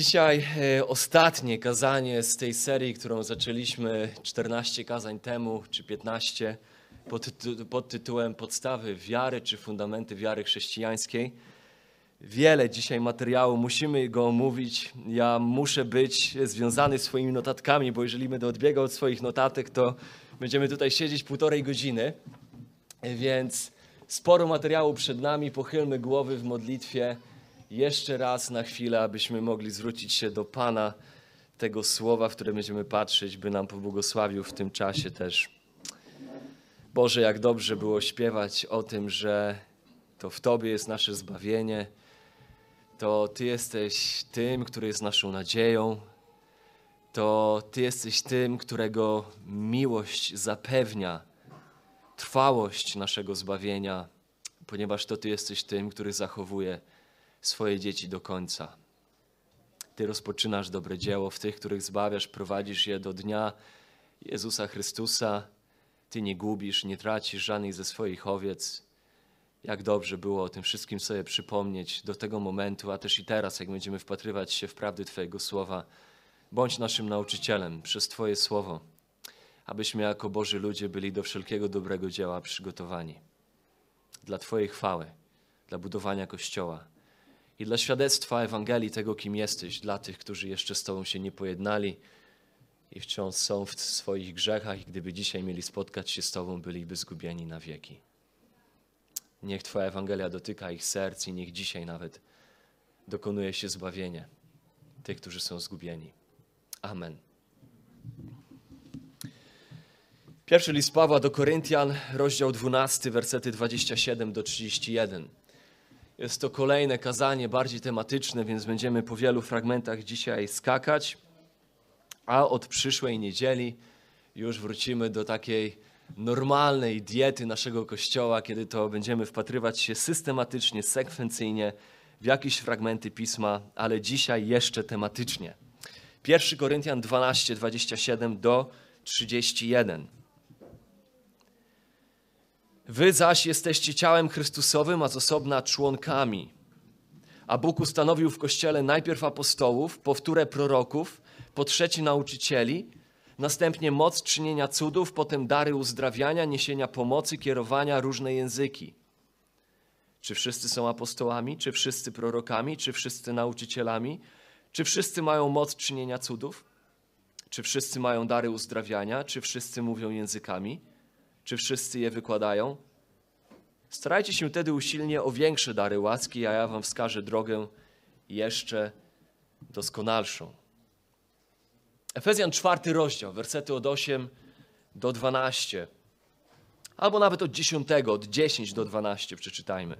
Dzisiaj e, ostatnie kazanie z tej serii, którą zaczęliśmy 14 kazań temu, czy 15, pod, tytu- pod tytułem Podstawy wiary, czy fundamenty wiary chrześcijańskiej. Wiele dzisiaj materiału, musimy go omówić. Ja muszę być związany swoimi notatkami, bo jeżeli będę odbiegał od swoich notatek, to będziemy tutaj siedzieć półtorej godziny. Więc sporo materiału przed nami. Pochylmy głowy w modlitwie jeszcze raz na chwilę, abyśmy mogli zwrócić się do Pana tego słowa, w które będziemy patrzeć, by nam pobłogosławił w tym czasie też. Boże, jak dobrze było śpiewać o tym, że to w Tobie jest nasze zbawienie, to Ty jesteś tym, który jest naszą nadzieją, to Ty jesteś tym, którego miłość zapewnia trwałość naszego zbawienia, ponieważ to Ty jesteś tym, który zachowuje swoje dzieci do końca. Ty rozpoczynasz dobre dzieło w tych, których zbawiasz, prowadzisz je do dnia Jezusa Chrystusa. Ty nie gubisz, nie tracisz żadnej ze swoich owiec. Jak dobrze było o tym wszystkim sobie przypomnieć do tego momentu, a też i teraz, jak będziemy wpatrywać się w prawdy Twojego słowa. Bądź naszym nauczycielem przez Twoje słowo, abyśmy jako Boży ludzie byli do wszelkiego dobrego dzieła przygotowani. Dla Twojej chwały, dla budowania Kościoła i dla świadectwa Ewangelii tego, kim jesteś, dla tych, którzy jeszcze z Tobą się nie pojednali i wciąż są w swoich grzechach i gdyby dzisiaj mieli spotkać się z Tobą, byliby zgubieni na wieki. Niech Twoja Ewangelia dotyka ich serc i niech dzisiaj nawet dokonuje się zbawienie tych, którzy są zgubieni. Amen. Pierwszy list Pawła do Koryntian, rozdział 12, wersety 27 do 31. Jest to kolejne kazanie, bardziej tematyczne, więc będziemy po wielu fragmentach dzisiaj skakać. A od przyszłej niedzieli już wrócimy do takiej normalnej diety naszego kościoła, kiedy to będziemy wpatrywać się systematycznie, sekwencyjnie w jakieś fragmenty pisma, ale dzisiaj jeszcze tematycznie. 1 Koryntian 12, 27 do 31. Wy zaś jesteście ciałem Chrystusowym, a z osobna członkami. A Bóg ustanowił w Kościele najpierw apostołów, powtórę proroków, po trzeci nauczycieli, następnie moc czynienia cudów, potem dary uzdrawiania, niesienia pomocy, kierowania, różne języki. Czy wszyscy są apostołami, czy wszyscy prorokami, czy wszyscy nauczycielami, czy wszyscy mają moc czynienia cudów? Czy wszyscy mają dary uzdrawiania, czy wszyscy mówią językami? Czy wszyscy je wykładają? Starajcie się wtedy usilnie o większe dary łaski, a ja wam wskażę drogę jeszcze doskonalszą. Efezjan czwarty rozdział, wersety od 8 do 12, albo nawet od 10, od 10 do 12 przeczytajmy.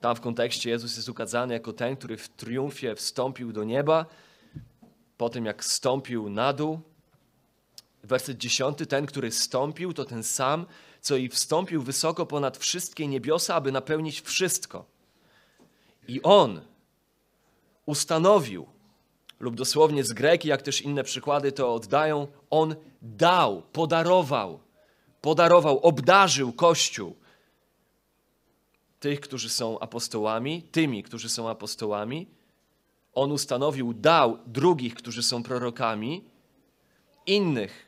Tam w kontekście Jezus jest ukazany jako ten, który w triumfie wstąpił do nieba, po tym jak stąpił na dół, Werset dziesiąty, ten, który stąpił, to ten sam, co i wstąpił wysoko ponad wszystkie niebiosa, aby napełnić wszystko. I on ustanowił, lub dosłownie z greki, jak też inne przykłady to oddają, on dał, podarował, podarował, obdarzył Kościół tych, którzy są apostołami, tymi, którzy są apostołami. On ustanowił, dał drugich, którzy są prorokami, innych,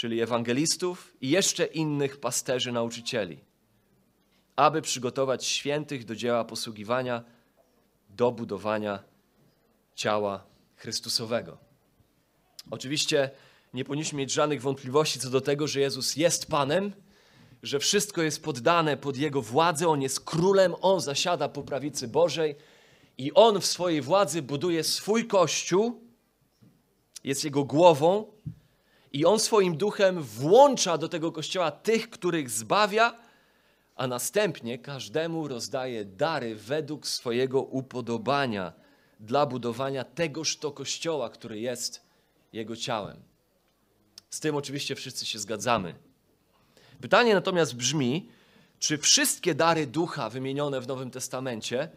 czyli ewangelistów i jeszcze innych pasterzy, nauczycieli, aby przygotować świętych do dzieła posługiwania, do budowania ciała Chrystusowego. Oczywiście nie powinniśmy mieć żadnych wątpliwości co do tego, że Jezus jest Panem, że wszystko jest poddane pod Jego władzę, On jest królem, On zasiada po prawicy Bożej i On w swojej władzy buduje swój Kościół, jest Jego głową, i on swoim duchem włącza do tego kościoła tych, których zbawia, a następnie każdemu rozdaje dary według swojego upodobania dla budowania tegoż to kościoła, który jest jego ciałem. Z tym oczywiście wszyscy się zgadzamy. Pytanie natomiast brzmi, czy wszystkie dary ducha wymienione w Nowym Testamencie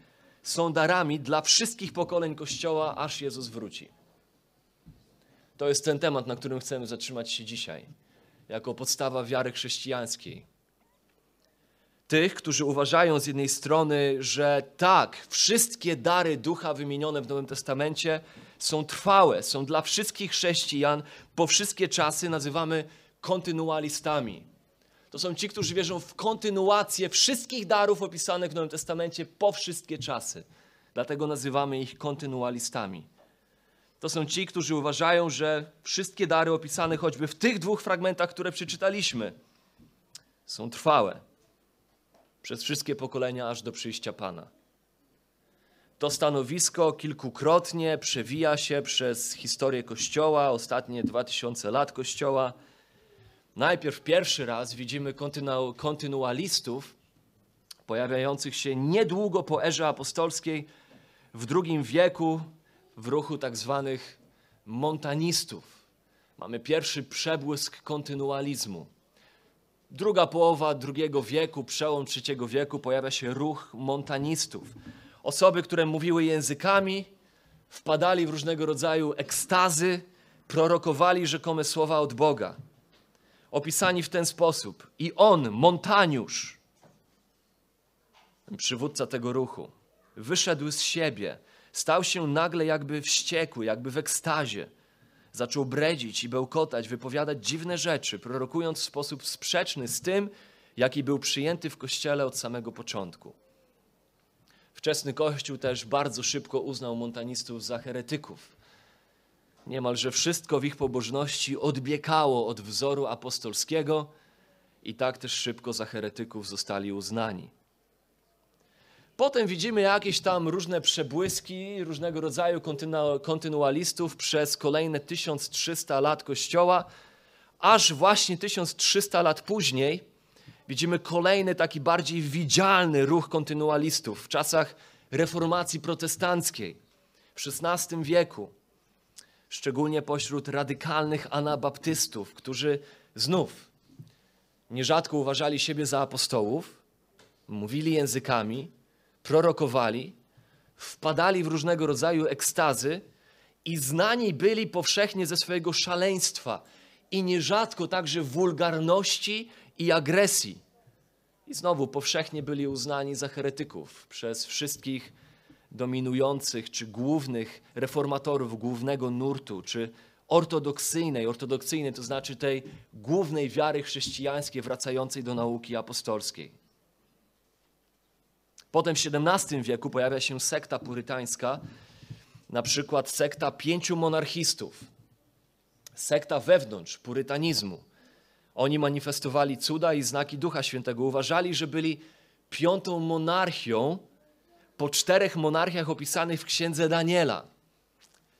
są darami dla wszystkich pokoleń kościoła, aż Jezus wróci? To jest ten temat, na którym chcemy zatrzymać się dzisiaj, jako podstawa wiary chrześcijańskiej. tych, którzy uważają z jednej strony, że tak, wszystkie dary ducha wymienione w Nowym Testamencie są trwałe, są dla wszystkich chrześcijan po wszystkie czasy, nazywamy kontynualistami. To są ci, którzy wierzą w kontynuację wszystkich darów opisanych w Nowym Testamencie po wszystkie czasy. Dlatego nazywamy ich kontynualistami. To są ci, którzy uważają, że wszystkie dary opisane choćby w tych dwóch fragmentach, które przeczytaliśmy, są trwałe przez wszystkie pokolenia aż do przyjścia Pana. To stanowisko kilkukrotnie przewija się przez historię Kościoła, ostatnie 2000 lat Kościoła. Najpierw pierwszy raz widzimy kontynu kontynualistów pojawiających się niedługo po erze apostolskiej w II wieku w ruchu tak zwanych montanistów. Mamy pierwszy przebłysk kontynualizmu. Druga połowa II wieku, przełom III wieku, pojawia się ruch montanistów. Osoby, które mówiły językami, wpadali w różnego rodzaju ekstazy, prorokowali rzekome słowa od Boga. Opisani w ten sposób. I on, Montaniusz, przywódca tego ruchu, wyszedł z siebie, stał się nagle jakby wściekły, jakby w ekstazie. Zaczął bredzić i bełkotać, wypowiadać dziwne rzeczy, prorokując w sposób sprzeczny z tym, jaki był przyjęty w Kościele od samego początku. Wczesny Kościół też bardzo szybko uznał montanistów za heretyków. Niemalże wszystko w ich pobożności odbiekało od wzoru apostolskiego i tak też szybko za heretyków zostali uznani. Potem widzimy jakieś tam różne przebłyski różnego rodzaju kontynu kontynualistów przez kolejne 1300 lat Kościoła, aż właśnie 1300 lat później widzimy kolejny taki bardziej widzialny ruch kontynualistów w czasach reformacji protestanckiej w XVI wieku, szczególnie pośród radykalnych anabaptystów, którzy znów nierzadko uważali siebie za apostołów, mówili językami, prorokowali, wpadali w różnego rodzaju ekstazy i znani byli powszechnie ze swojego szaleństwa i nierzadko także wulgarności i agresji. I znowu powszechnie byli uznani za heretyków przez wszystkich dominujących czy głównych reformatorów głównego nurtu, czy ortodoksyjnej, ortodoksyjnej, to znaczy tej głównej wiary chrześcijańskiej wracającej do nauki apostolskiej. Potem w XVII wieku pojawia się sekta purytańska, na przykład sekta pięciu monarchistów, sekta wewnątrz purytanizmu. Oni manifestowali cuda i znaki Ducha Świętego. Uważali, że byli piątą monarchią po czterech monarchiach opisanych w księdze Daniela.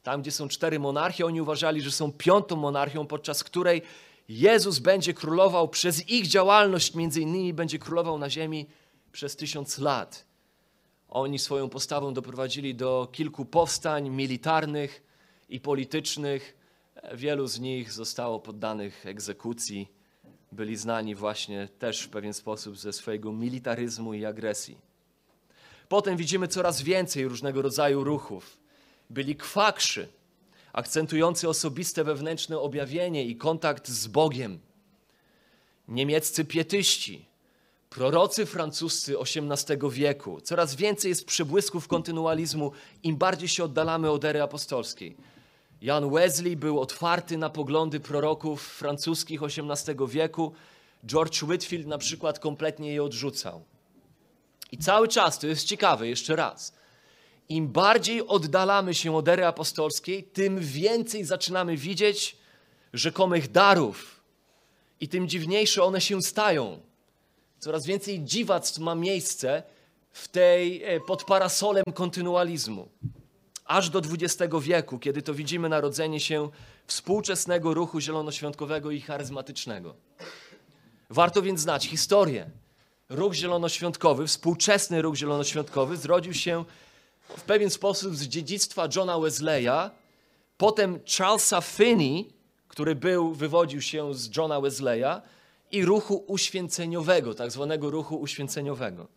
Tam, gdzie są cztery monarchie, oni uważali, że są piątą monarchią, podczas której Jezus będzie królował przez ich działalność, między innymi będzie królował na ziemi przez tysiąc lat. Oni swoją postawą doprowadzili do kilku powstań militarnych i politycznych. Wielu z nich zostało poddanych egzekucji. Byli znani właśnie też w pewien sposób ze swojego militaryzmu i agresji. Potem widzimy coraz więcej różnego rodzaju ruchów. Byli kwakrzy, akcentujący osobiste wewnętrzne objawienie i kontakt z Bogiem. Niemieccy pietyści, Prorocy francuscy XVIII wieku. Coraz więcej jest przybłysków kontynualizmu, im bardziej się oddalamy od ery apostolskiej. Jan Wesley był otwarty na poglądy proroków francuskich XVIII wieku. George Whitfield na przykład kompletnie je odrzucał. I cały czas, to jest ciekawe, jeszcze raz, im bardziej oddalamy się od ery apostolskiej, tym więcej zaczynamy widzieć rzekomych darów i tym dziwniejsze one się stają. Coraz więcej dziwactw ma miejsce w tej, e, pod parasolem kontynualizmu. Aż do XX wieku, kiedy to widzimy narodzenie się współczesnego ruchu zielonoświątkowego i charyzmatycznego. Warto więc znać historię. Ruch zielonoświątkowy, współczesny ruch zielonoświątkowy zrodził się w pewien sposób z dziedzictwa Johna Wesleya, potem Charlesa Finney, który był, wywodził się z Johna Wesleya, i ruchu uświęceniowego, tak zwanego ruchu uświęceniowego.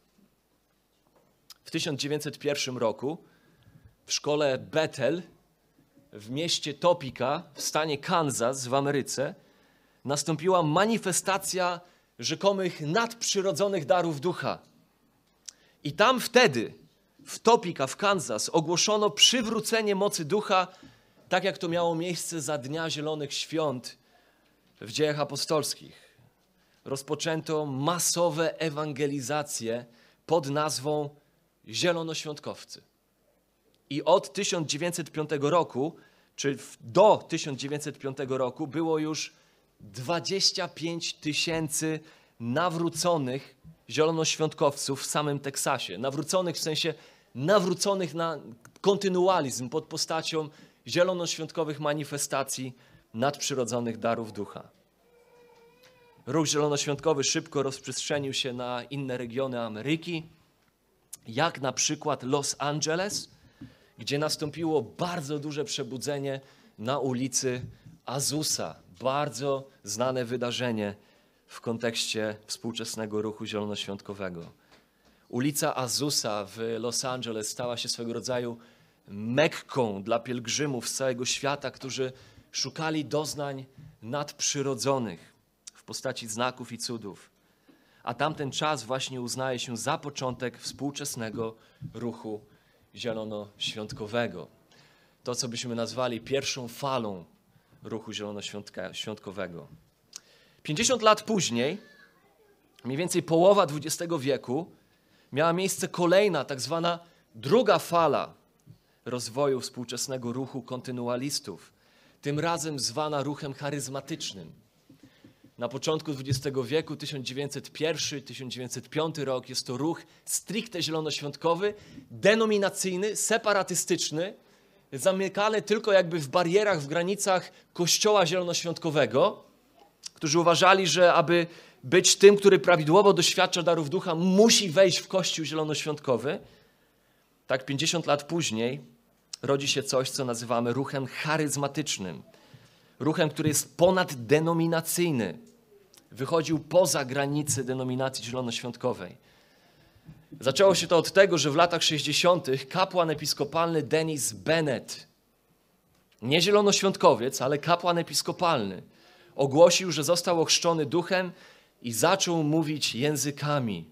W 1901 roku w szkole Bethel w mieście Topeka w stanie Kansas w Ameryce nastąpiła manifestacja rzekomych nadprzyrodzonych darów ducha. I tam wtedy, w Topeka, w Kansas, ogłoszono przywrócenie mocy ducha, tak jak to miało miejsce za Dnia Zielonych Świąt w dziejach apostolskich. Rozpoczęto masowe ewangelizacje pod nazwą Zielonoświątkowcy. I od 1905 roku, czy do 1905 roku, było już 25 tysięcy nawróconych zielonoświątkowców w samym Teksasie. Nawróconych w sensie nawróconych na kontynualizm pod postacią zielonoświątkowych manifestacji nadprzyrodzonych darów ducha. Ruch zielonoświątkowy szybko rozprzestrzenił się na inne regiony Ameryki, jak na przykład Los Angeles, gdzie nastąpiło bardzo duże przebudzenie na ulicy Azusa. Bardzo znane wydarzenie w kontekście współczesnego ruchu zielonoświątkowego. Ulica Azusa w Los Angeles stała się swego rodzaju mekką dla pielgrzymów z całego świata, którzy szukali doznań nadprzyrodzonych postaci znaków i cudów. A tamten czas właśnie uznaje się za początek współczesnego ruchu zielonoświątkowego. To, co byśmy nazwali pierwszą falą ruchu zielonoświątkowego. 50 lat później, mniej więcej połowa XX wieku, miała miejsce kolejna, tak zwana druga fala rozwoju współczesnego ruchu kontynualistów, tym razem zwana ruchem charyzmatycznym. Na początku XX wieku, 1901-1905 rok, jest to ruch stricte zielonoświątkowy, denominacyjny, separatystyczny, zamykany tylko jakby w barierach, w granicach kościoła zielonoświątkowego, którzy uważali, że aby być tym, który prawidłowo doświadcza darów ducha, musi wejść w kościół zielonoświątkowy. Tak 50 lat później rodzi się coś, co nazywamy ruchem charyzmatycznym. Ruchem, który jest ponaddenominacyjny. Wychodził poza granice denominacji zielonoświątkowej. Zaczęło się to od tego, że w latach 60. kapłan episkopalny Dennis Bennett, nie zielonoświątkowiec, ale kapłan episkopalny, ogłosił, że został ochrzczony duchem i zaczął mówić językami.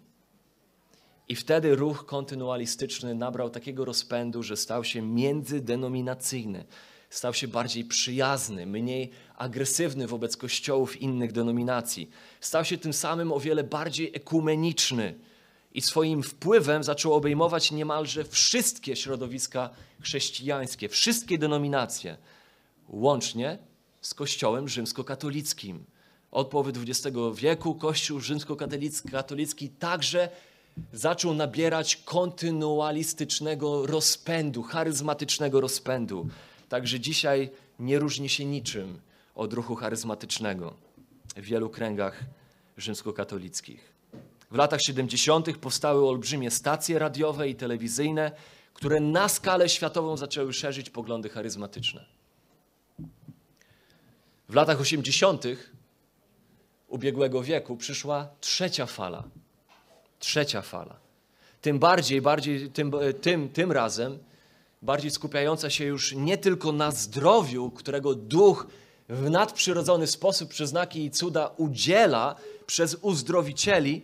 I wtedy ruch kontynualistyczny nabrał takiego rozpędu, że stał się międzydenominacyjny, stał się bardziej przyjazny, mniej agresywny wobec kościołów innych denominacji. Stał się tym samym o wiele bardziej ekumeniczny i swoim wpływem zaczął obejmować niemalże wszystkie środowiska chrześcijańskie, wszystkie denominacje, łącznie z Kościołem rzymskokatolickim. Od połowy XX wieku Kościół rzymskokatolicki także zaczął nabierać kontynualistycznego rozpędu, charyzmatycznego rozpędu. Także dzisiaj nie różni się niczym od ruchu charyzmatycznego w wielu kręgach rzymskokatolickich. W latach 70. powstały olbrzymie stacje radiowe i telewizyjne, które na skalę światową zaczęły szerzyć poglądy charyzmatyczne. W latach 80. ubiegłego wieku przyszła trzecia fala. Trzecia fala. Tym bardziej, bardziej tym, tym, tym razem bardziej skupiająca się już nie tylko na zdrowiu, którego duch w nadprzyrodzony sposób przez znaki i cuda udziela przez uzdrowicieli,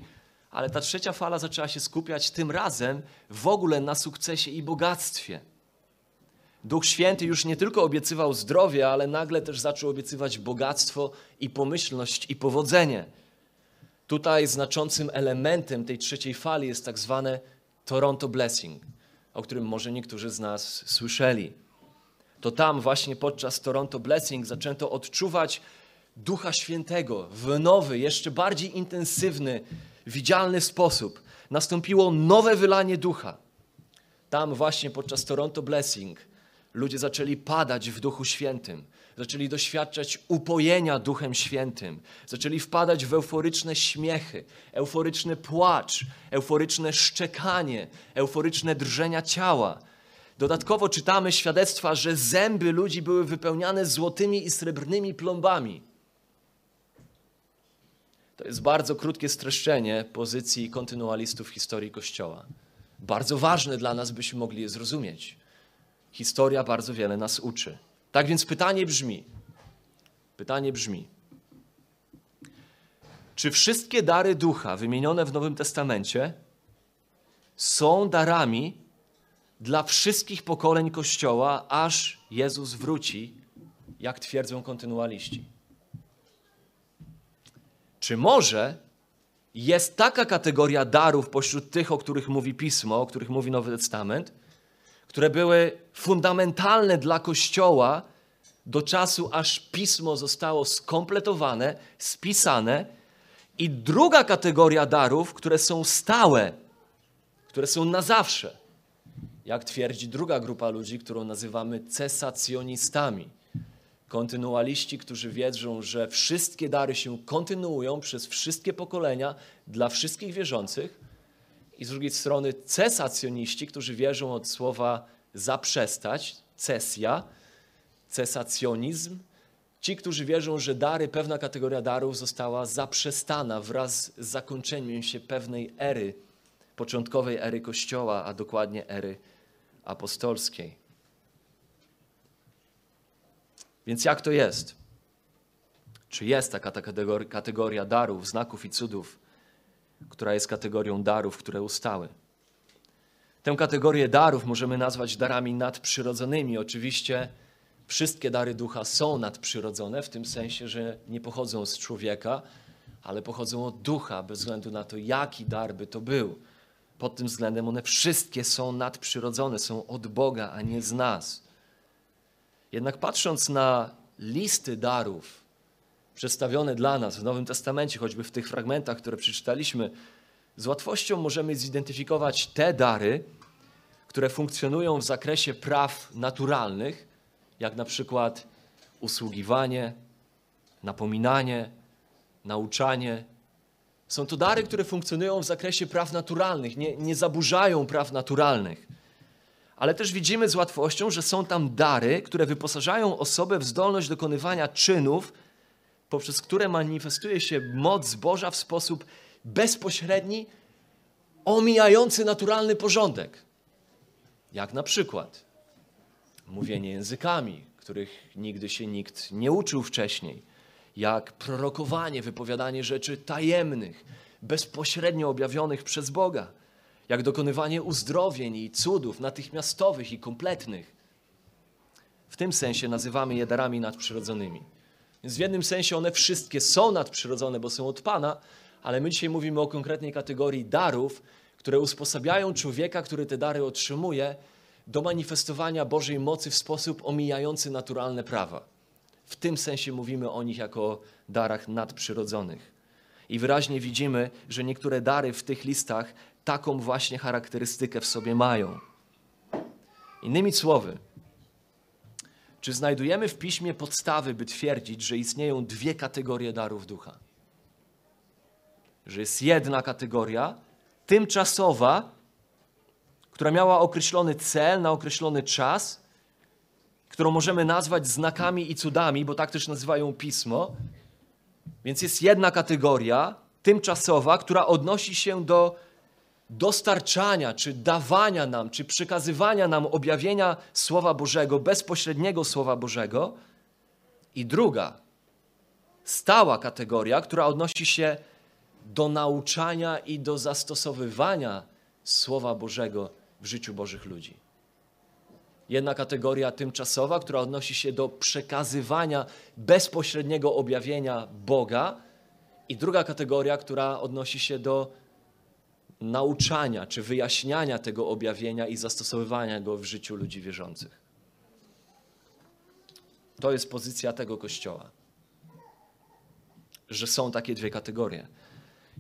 ale ta trzecia fala zaczęła się skupiać tym razem w ogóle na sukcesie i bogactwie. Duch Święty już nie tylko obiecywał zdrowie, ale nagle też zaczął obiecywać bogactwo i pomyślność i powodzenie. Tutaj znaczącym elementem tej trzeciej fali jest tak zwane Toronto Blessing, o którym może niektórzy z nas słyszeli. To tam właśnie podczas Toronto Blessing zaczęto odczuwać Ducha Świętego w nowy, jeszcze bardziej intensywny, widzialny sposób. Nastąpiło nowe wylanie ducha. Tam właśnie podczas Toronto Blessing ludzie zaczęli padać w Duchu Świętym, zaczęli doświadczać upojenia Duchem Świętym, zaczęli wpadać w euforyczne śmiechy, euforyczny płacz, euforyczne szczekanie, euforyczne drżenia ciała. Dodatkowo czytamy świadectwa, że zęby ludzi były wypełniane złotymi i srebrnymi plombami. To jest bardzo krótkie streszczenie pozycji kontynualistów historii Kościoła. Bardzo ważne dla nas, byśmy mogli je zrozumieć. Historia bardzo wiele nas uczy. Tak więc pytanie brzmi: pytanie brzmi, czy wszystkie dary ducha wymienione w Nowym Testamencie są darami dla wszystkich pokoleń Kościoła, aż Jezus wróci, jak twierdzą kontynualiści? Czy może jest taka kategoria darów pośród tych, o których mówi Pismo, o których mówi Nowy Testament, które były fundamentalne dla Kościoła do czasu, aż Pismo zostało skompletowane, spisane, i druga kategoria darów, które są stałe, które są na zawsze, jak twierdzi druga grupa ludzi, którą nazywamy cesacjonistami. Kontynualiści, którzy wiedzą, że wszystkie dary się kontynuują przez wszystkie pokolenia dla wszystkich wierzących, i z drugiej strony cesacjoniści, którzy wierzą od słowa zaprzestać, cesja, cesacjonizm, ci, którzy wierzą, że dary, pewna kategoria darów została zaprzestana wraz z zakończeniem się pewnej ery, początkowej ery Kościoła, a dokładnie ery apostolskiej. Więc jak to jest? Czy jest taka kategoria darów, znaków i cudów, która jest kategorią darów, które ustały? Tę kategorię darów możemy nazwać darami nadprzyrodzonymi. Oczywiście wszystkie dary ducha są nadprzyrodzone, w tym sensie, że nie pochodzą z człowieka, ale pochodzą od ducha, bez względu na to, jaki dar by to był. Pod tym względem one wszystkie są nadprzyrodzone, są od Boga, a nie z nas. Jednak patrząc na listy darów przedstawione dla nas w Nowym Testamencie, choćby w tych fragmentach, które przeczytaliśmy, z łatwością możemy zidentyfikować te dary, które funkcjonują w zakresie praw naturalnych, jak na przykład usługiwanie, napominanie, nauczanie. Są to dary, które funkcjonują w zakresie praw naturalnych, nie, nie zaburzają praw naturalnych ale też widzimy z łatwością, że są tam dary, które wyposażają osobę w zdolność dokonywania czynów, poprzez które manifestuje się moc Boża w sposób bezpośredni, omijający naturalny porządek. Jak na przykład mówienie językami, których nigdy się nikt nie uczył wcześniej, jak prorokowanie, wypowiadanie rzeczy tajemnych, bezpośrednio objawionych przez Boga jak dokonywanie uzdrowień i cudów natychmiastowych i kompletnych. W tym sensie nazywamy je darami nadprzyrodzonymi. Więc w jednym sensie one wszystkie są nadprzyrodzone, bo są od Pana, ale my dzisiaj mówimy o konkretnej kategorii darów, które usposabiają człowieka, który te dary otrzymuje, do manifestowania Bożej mocy w sposób omijający naturalne prawa. W tym sensie mówimy o nich jako o darach nadprzyrodzonych. I wyraźnie widzimy, że niektóre dary w tych listach taką właśnie charakterystykę w sobie mają. Innymi słowy, czy znajdujemy w piśmie podstawy, by twierdzić, że istnieją dwie kategorie darów ducha? Że jest jedna kategoria, tymczasowa, która miała określony cel na określony czas, którą możemy nazwać znakami i cudami, bo tak też nazywają pismo. Więc jest jedna kategoria, tymczasowa, która odnosi się do dostarczania, czy dawania nam, czy przekazywania nam objawienia Słowa Bożego, bezpośredniego Słowa Bożego. I druga, stała kategoria, która odnosi się do nauczania i do zastosowywania Słowa Bożego w życiu Bożych ludzi. Jedna kategoria tymczasowa, która odnosi się do przekazywania bezpośredniego objawienia Boga, i druga kategoria, która odnosi się do nauczania czy wyjaśniania tego objawienia i zastosowywania go w życiu ludzi wierzących. To jest pozycja tego kościoła, że są takie dwie kategorie.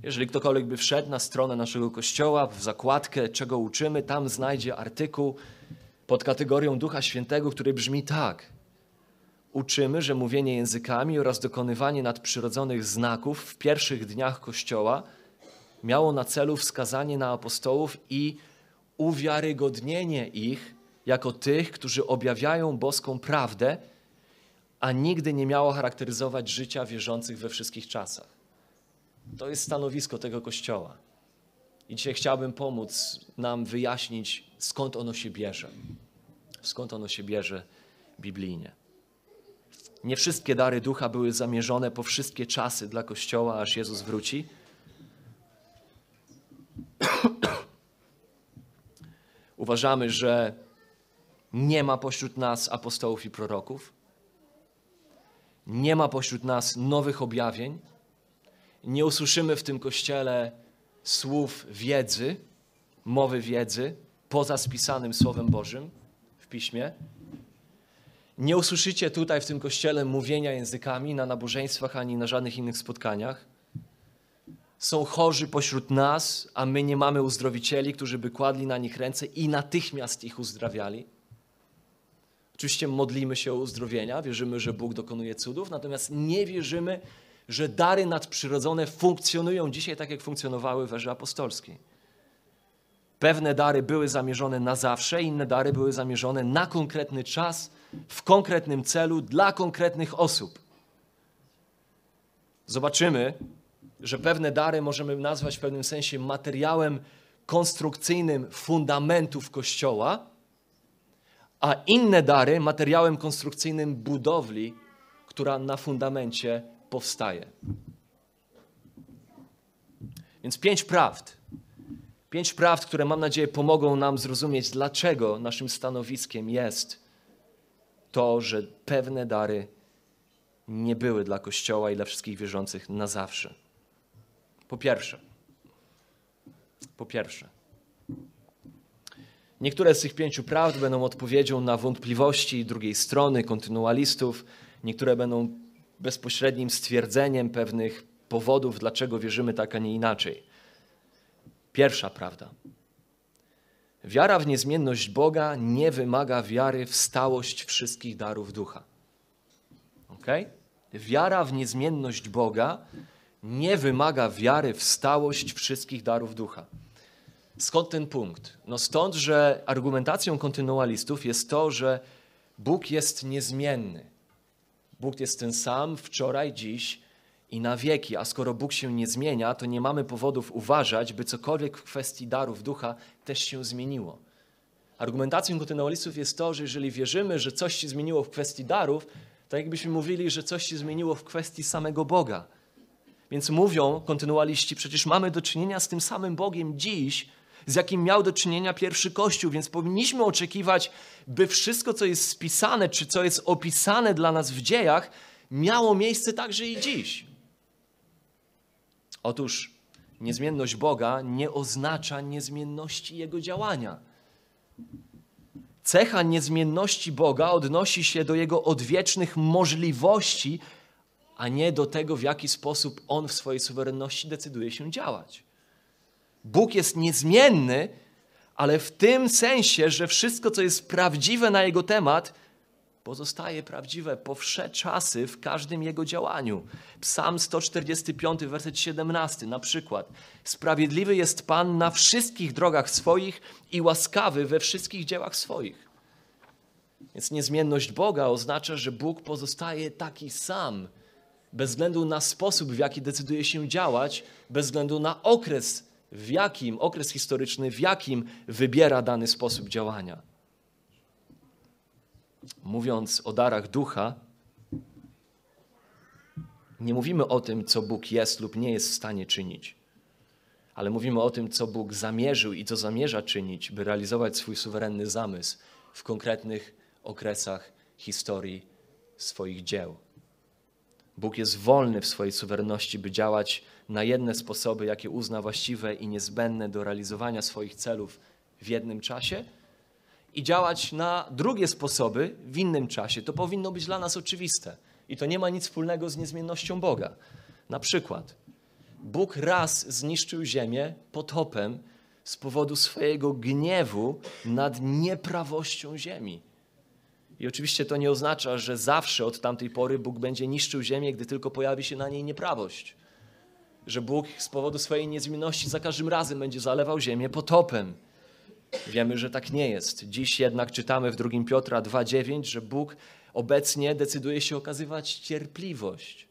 Jeżeli ktokolwiek by wszedł na stronę naszego kościoła, w zakładkę, czego uczymy, tam znajdzie artykuł pod kategorią Ducha Świętego, który brzmi tak. Uczymy, że mówienie językami oraz dokonywanie nadprzyrodzonych znaków w pierwszych dniach Kościoła – miało na celu wskazanie na apostołów i uwiarygodnienie ich jako tych, którzy objawiają boską prawdę, a nigdy nie miało charakteryzować życia wierzących we wszystkich czasach. To jest stanowisko tego Kościoła. I dzisiaj chciałbym pomóc nam wyjaśnić, skąd ono się bierze. Skąd ono się bierze biblijnie. Nie wszystkie dary ducha były zamierzone po wszystkie czasy dla Kościoła, aż Jezus wróci. Uważamy, że nie ma pośród nas apostołów i proroków. Nie ma pośród nas nowych objawień. Nie usłyszymy w tym kościele słów wiedzy, mowy wiedzy, poza spisanym Słowem Bożym w piśmie. Nie usłyszycie tutaj w tym kościele mówienia językami na nabożeństwach ani na żadnych innych spotkaniach. Są chorzy pośród nas, a my nie mamy uzdrowicieli, którzy by kładli na nich ręce i natychmiast ich uzdrawiali. Oczywiście modlimy się o uzdrowienia, wierzymy, że Bóg dokonuje cudów, natomiast nie wierzymy, że dary nadprzyrodzone funkcjonują dzisiaj tak, jak funkcjonowały w erze apostolskiej. Pewne dary były zamierzone na zawsze, inne dary były zamierzone na konkretny czas, w konkretnym celu, dla konkretnych osób. Zobaczymy, że pewne dary możemy nazwać w pewnym sensie materiałem konstrukcyjnym fundamentów Kościoła, a inne dary materiałem konstrukcyjnym budowli, która na fundamencie powstaje. Więc pięć prawd. Pięć prawd, które mam nadzieję pomogą nam zrozumieć, dlaczego naszym stanowiskiem jest to, że pewne dary nie były dla Kościoła i dla wszystkich wierzących na zawsze. Po pierwsze, po pierwsze, niektóre z tych pięciu prawd będą odpowiedzią na wątpliwości drugiej strony, kontynualistów, niektóre będą bezpośrednim stwierdzeniem pewnych powodów, dlaczego wierzymy tak, a nie inaczej. Pierwsza prawda. Wiara w niezmienność Boga nie wymaga wiary w stałość wszystkich darów ducha. Ok? Wiara w niezmienność Boga nie wymaga wiary w stałość wszystkich darów ducha. Skąd ten punkt? No stąd, że argumentacją kontynualistów jest to, że Bóg jest niezmienny. Bóg jest ten sam wczoraj, dziś i na wieki, a skoro Bóg się nie zmienia, to nie mamy powodów uważać, by cokolwiek w kwestii darów ducha też się zmieniło. Argumentacją kontynualistów jest to, że jeżeli wierzymy, że coś się zmieniło w kwestii darów, to jakbyśmy mówili, że coś się zmieniło w kwestii samego Boga. Więc mówią kontynualiści, przecież mamy do czynienia z tym samym Bogiem dziś, z jakim miał do czynienia pierwszy Kościół, więc powinniśmy oczekiwać, by wszystko, co jest spisane, czy co jest opisane dla nas w dziejach, miało miejsce także i dziś. Otóż niezmienność Boga nie oznacza niezmienności Jego działania. Cecha niezmienności Boga odnosi się do Jego odwiecznych możliwości, a nie do tego, w jaki sposób On w swojej suwerenności decyduje się działać. Bóg jest niezmienny, ale w tym sensie, że wszystko, co jest prawdziwe na Jego temat, pozostaje prawdziwe po wsze czasy w każdym Jego działaniu. Psalm 145, werset 17 na przykład. Sprawiedliwy jest Pan na wszystkich drogach swoich i łaskawy we wszystkich dziełach swoich. Więc niezmienność Boga oznacza, że Bóg pozostaje taki sam, bez względu na sposób, w jaki decyduje się działać, bez względu na okres, w jakim, okres historyczny, w jakim wybiera dany sposób działania. Mówiąc o darach ducha, nie mówimy o tym, co Bóg jest lub nie jest w stanie czynić, ale mówimy o tym, co Bóg zamierzył i co zamierza czynić, by realizować swój suwerenny zamysł w konkretnych okresach historii swoich dzieł. Bóg jest wolny w swojej suwerenności, by działać na jedne sposoby, jakie uzna właściwe i niezbędne do realizowania swoich celów w jednym czasie i działać na drugie sposoby w innym czasie. To powinno być dla nas oczywiste i to nie ma nic wspólnego z niezmiennością Boga. Na przykład, Bóg raz zniszczył ziemię potopem z powodu swojego gniewu nad nieprawością ziemi. I oczywiście to nie oznacza, że zawsze od tamtej pory Bóg będzie niszczył ziemię, gdy tylko pojawi się na niej nieprawość. Że Bóg z powodu swojej niezmienności za każdym razem będzie zalewał ziemię potopem. Wiemy, że tak nie jest. Dziś jednak czytamy w 2 Piotra 2,9, że Bóg obecnie decyduje się okazywać cierpliwość.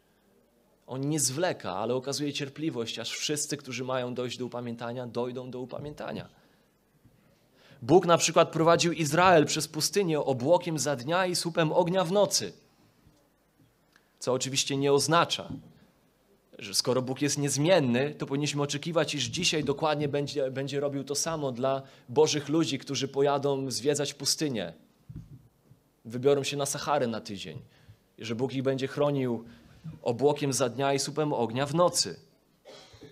On nie zwleka, ale okazuje cierpliwość, aż wszyscy, którzy mają dojść do upamiętania, dojdą do upamiętania. Bóg na przykład prowadził Izrael przez pustynię obłokiem za dnia i słupem ognia w nocy. Co oczywiście nie oznacza, że skoro Bóg jest niezmienny, to powinniśmy oczekiwać, iż dzisiaj dokładnie będzie, będzie robił to samo dla Bożych ludzi, którzy pojadą zwiedzać pustynię, wybiorą się na Sahary na tydzień, że Bóg ich będzie chronił obłokiem za dnia i słupem ognia w nocy.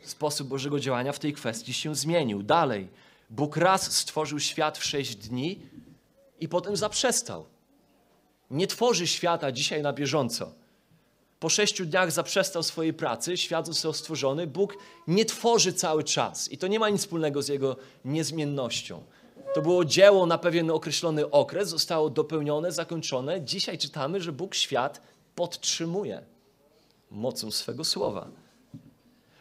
Sposób Bożego działania w tej kwestii się zmienił. Dalej, Bóg raz stworzył świat w sześć dni i potem zaprzestał. Nie tworzy świata dzisiaj na bieżąco. Po sześciu dniach zaprzestał swojej pracy, świat został stworzony. Bóg nie tworzy cały czas i to nie ma nic wspólnego z Jego niezmiennością. To było dzieło na pewien określony okres, zostało dopełnione, zakończone. Dzisiaj czytamy, że Bóg świat podtrzymuje mocą swego słowa.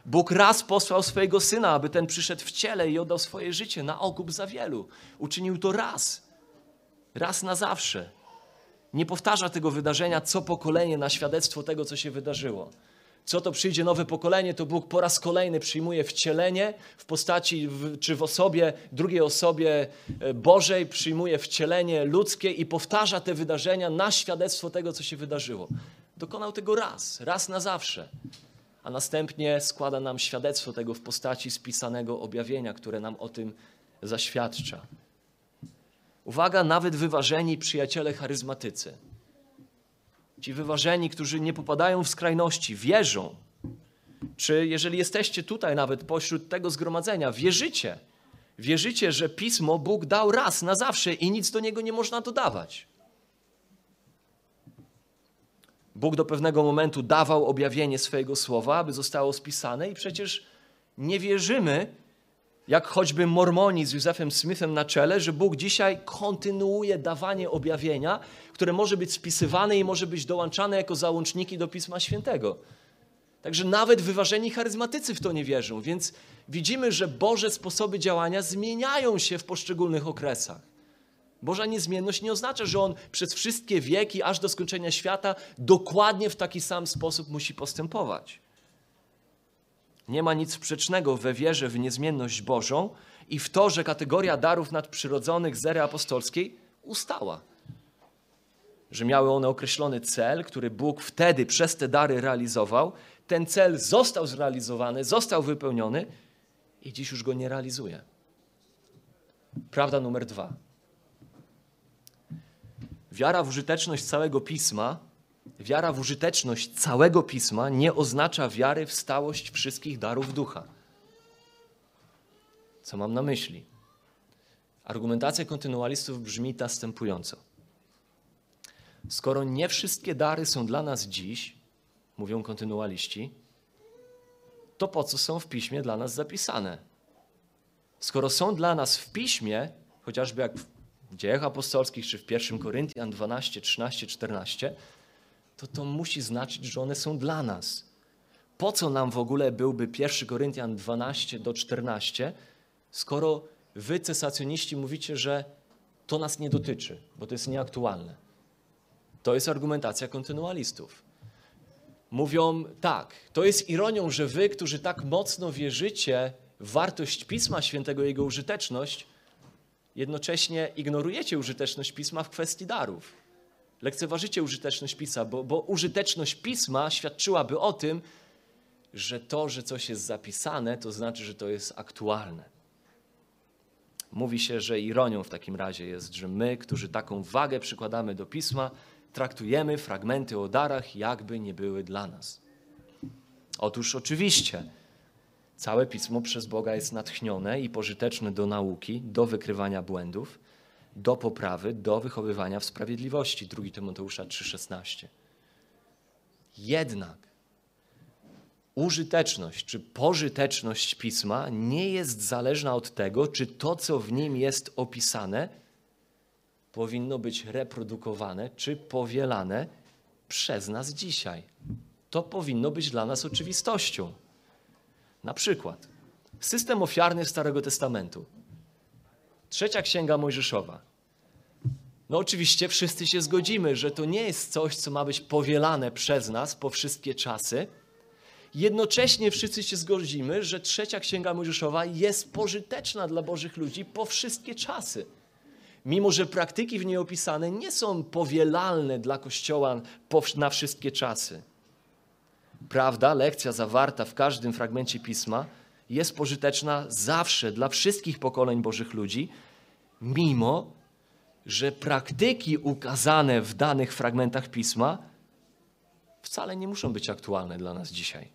Bóg raz posłał swojego syna, aby ten przyszedł w ciele i oddał swoje życie na okup za wielu. Uczynił to raz, raz na zawsze. Nie powtarza tego wydarzenia co pokolenie na świadectwo tego, co się wydarzyło. Co to przyjdzie nowe pokolenie, to Bóg po raz kolejny przyjmuje wcielenie w postaci czy w osobie, drugiej osobie e, Bożej, przyjmuje wcielenie ludzkie i powtarza te wydarzenia na świadectwo tego, co się wydarzyło. Dokonał tego raz, raz na zawsze a następnie składa nam świadectwo tego w postaci spisanego objawienia, które nam o tym zaświadcza. Uwaga, nawet wyważeni przyjaciele charyzmatycy. Ci wyważeni, którzy nie popadają w skrajności, wierzą. Czy jeżeli jesteście tutaj nawet pośród tego zgromadzenia, wierzycie, wierzycie, że pismo Bóg dał raz na zawsze i nic do niego nie można dodawać. Bóg do pewnego momentu dawał objawienie swojego słowa, aby zostało spisane, i przecież nie wierzymy, jak choćby Mormoni z Józefem Smithem na czele, że Bóg dzisiaj kontynuuje dawanie objawienia, które może być spisywane i może być dołączane jako załączniki do Pisma Świętego. Także nawet wyważeni charyzmatycy w to nie wierzą, więc widzimy, że Boże sposoby działania zmieniają się w poszczególnych okresach. Boża niezmienność nie oznacza, że On przez wszystkie wieki, aż do skończenia świata, dokładnie w taki sam sposób musi postępować. Nie ma nic sprzecznego we wierze w niezmienność Bożą i w to, że kategoria darów nadprzyrodzonych z ery apostolskiej ustała. Że miały one określony cel, który Bóg wtedy przez te dary realizował. Ten cel został zrealizowany, został wypełniony i dziś już go nie realizuje. Prawda numer dwa. Wiara w użyteczność całego pisma, wiara w użyteczność całego pisma nie oznacza wiary w stałość wszystkich darów ducha. Co mam na myśli? Argumentacja kontynualistów brzmi następująco. Skoro nie wszystkie dary są dla nas dziś, mówią kontynualiści, to po co są w piśmie dla nas zapisane? Skoro są dla nas w piśmie, chociażby jak w dziejach apostolskich czy w 1 Koryntian 12, 13, 14, to to musi znaczyć, że one są dla nas. Po co nam w ogóle byłby 1 Koryntian 12 do 14, skoro wy, cesacjoniści, mówicie, że to nas nie dotyczy, bo to jest nieaktualne. To jest argumentacja kontynualistów. Mówią tak, to jest ironią, że wy, którzy tak mocno wierzycie w wartość Pisma Świętego i jego użyteczność, jednocześnie ignorujecie użyteczność pisma w kwestii darów. Lekceważycie użyteczność pisma, bo, bo użyteczność pisma świadczyłaby o tym, że to, że coś jest zapisane, to znaczy, że to jest aktualne. Mówi się, że ironią w takim razie jest, że my, którzy taką wagę przykładamy do pisma, traktujemy fragmenty o darach, jakby nie były dla nas. Otóż oczywiście Całe pismo przez Boga jest natchnione i pożyteczne do nauki, do wykrywania błędów, do poprawy, do wychowywania w sprawiedliwości. 2 Tymoteusza 3,16. Jednak użyteczność czy pożyteczność pisma nie jest zależna od tego, czy to, co w nim jest opisane, powinno być reprodukowane czy powielane przez nas dzisiaj. To powinno być dla nas oczywistością. Na przykład system ofiarny Starego Testamentu. Trzecia księga Mojżeszowa. No oczywiście wszyscy się zgodzimy, że to nie jest coś, co ma być powielane przez nas po wszystkie czasy. Jednocześnie wszyscy się zgodzimy, że trzecia księga Mojżeszowa jest pożyteczna dla Bożych ludzi po wszystkie czasy. Mimo, że praktyki w niej opisane nie są powielalne dla Kościoła na wszystkie czasy. Prawda, lekcja zawarta w każdym fragmencie pisma jest pożyteczna zawsze dla wszystkich pokoleń Bożych ludzi, mimo że praktyki ukazane w danych fragmentach pisma wcale nie muszą być aktualne dla nas dzisiaj.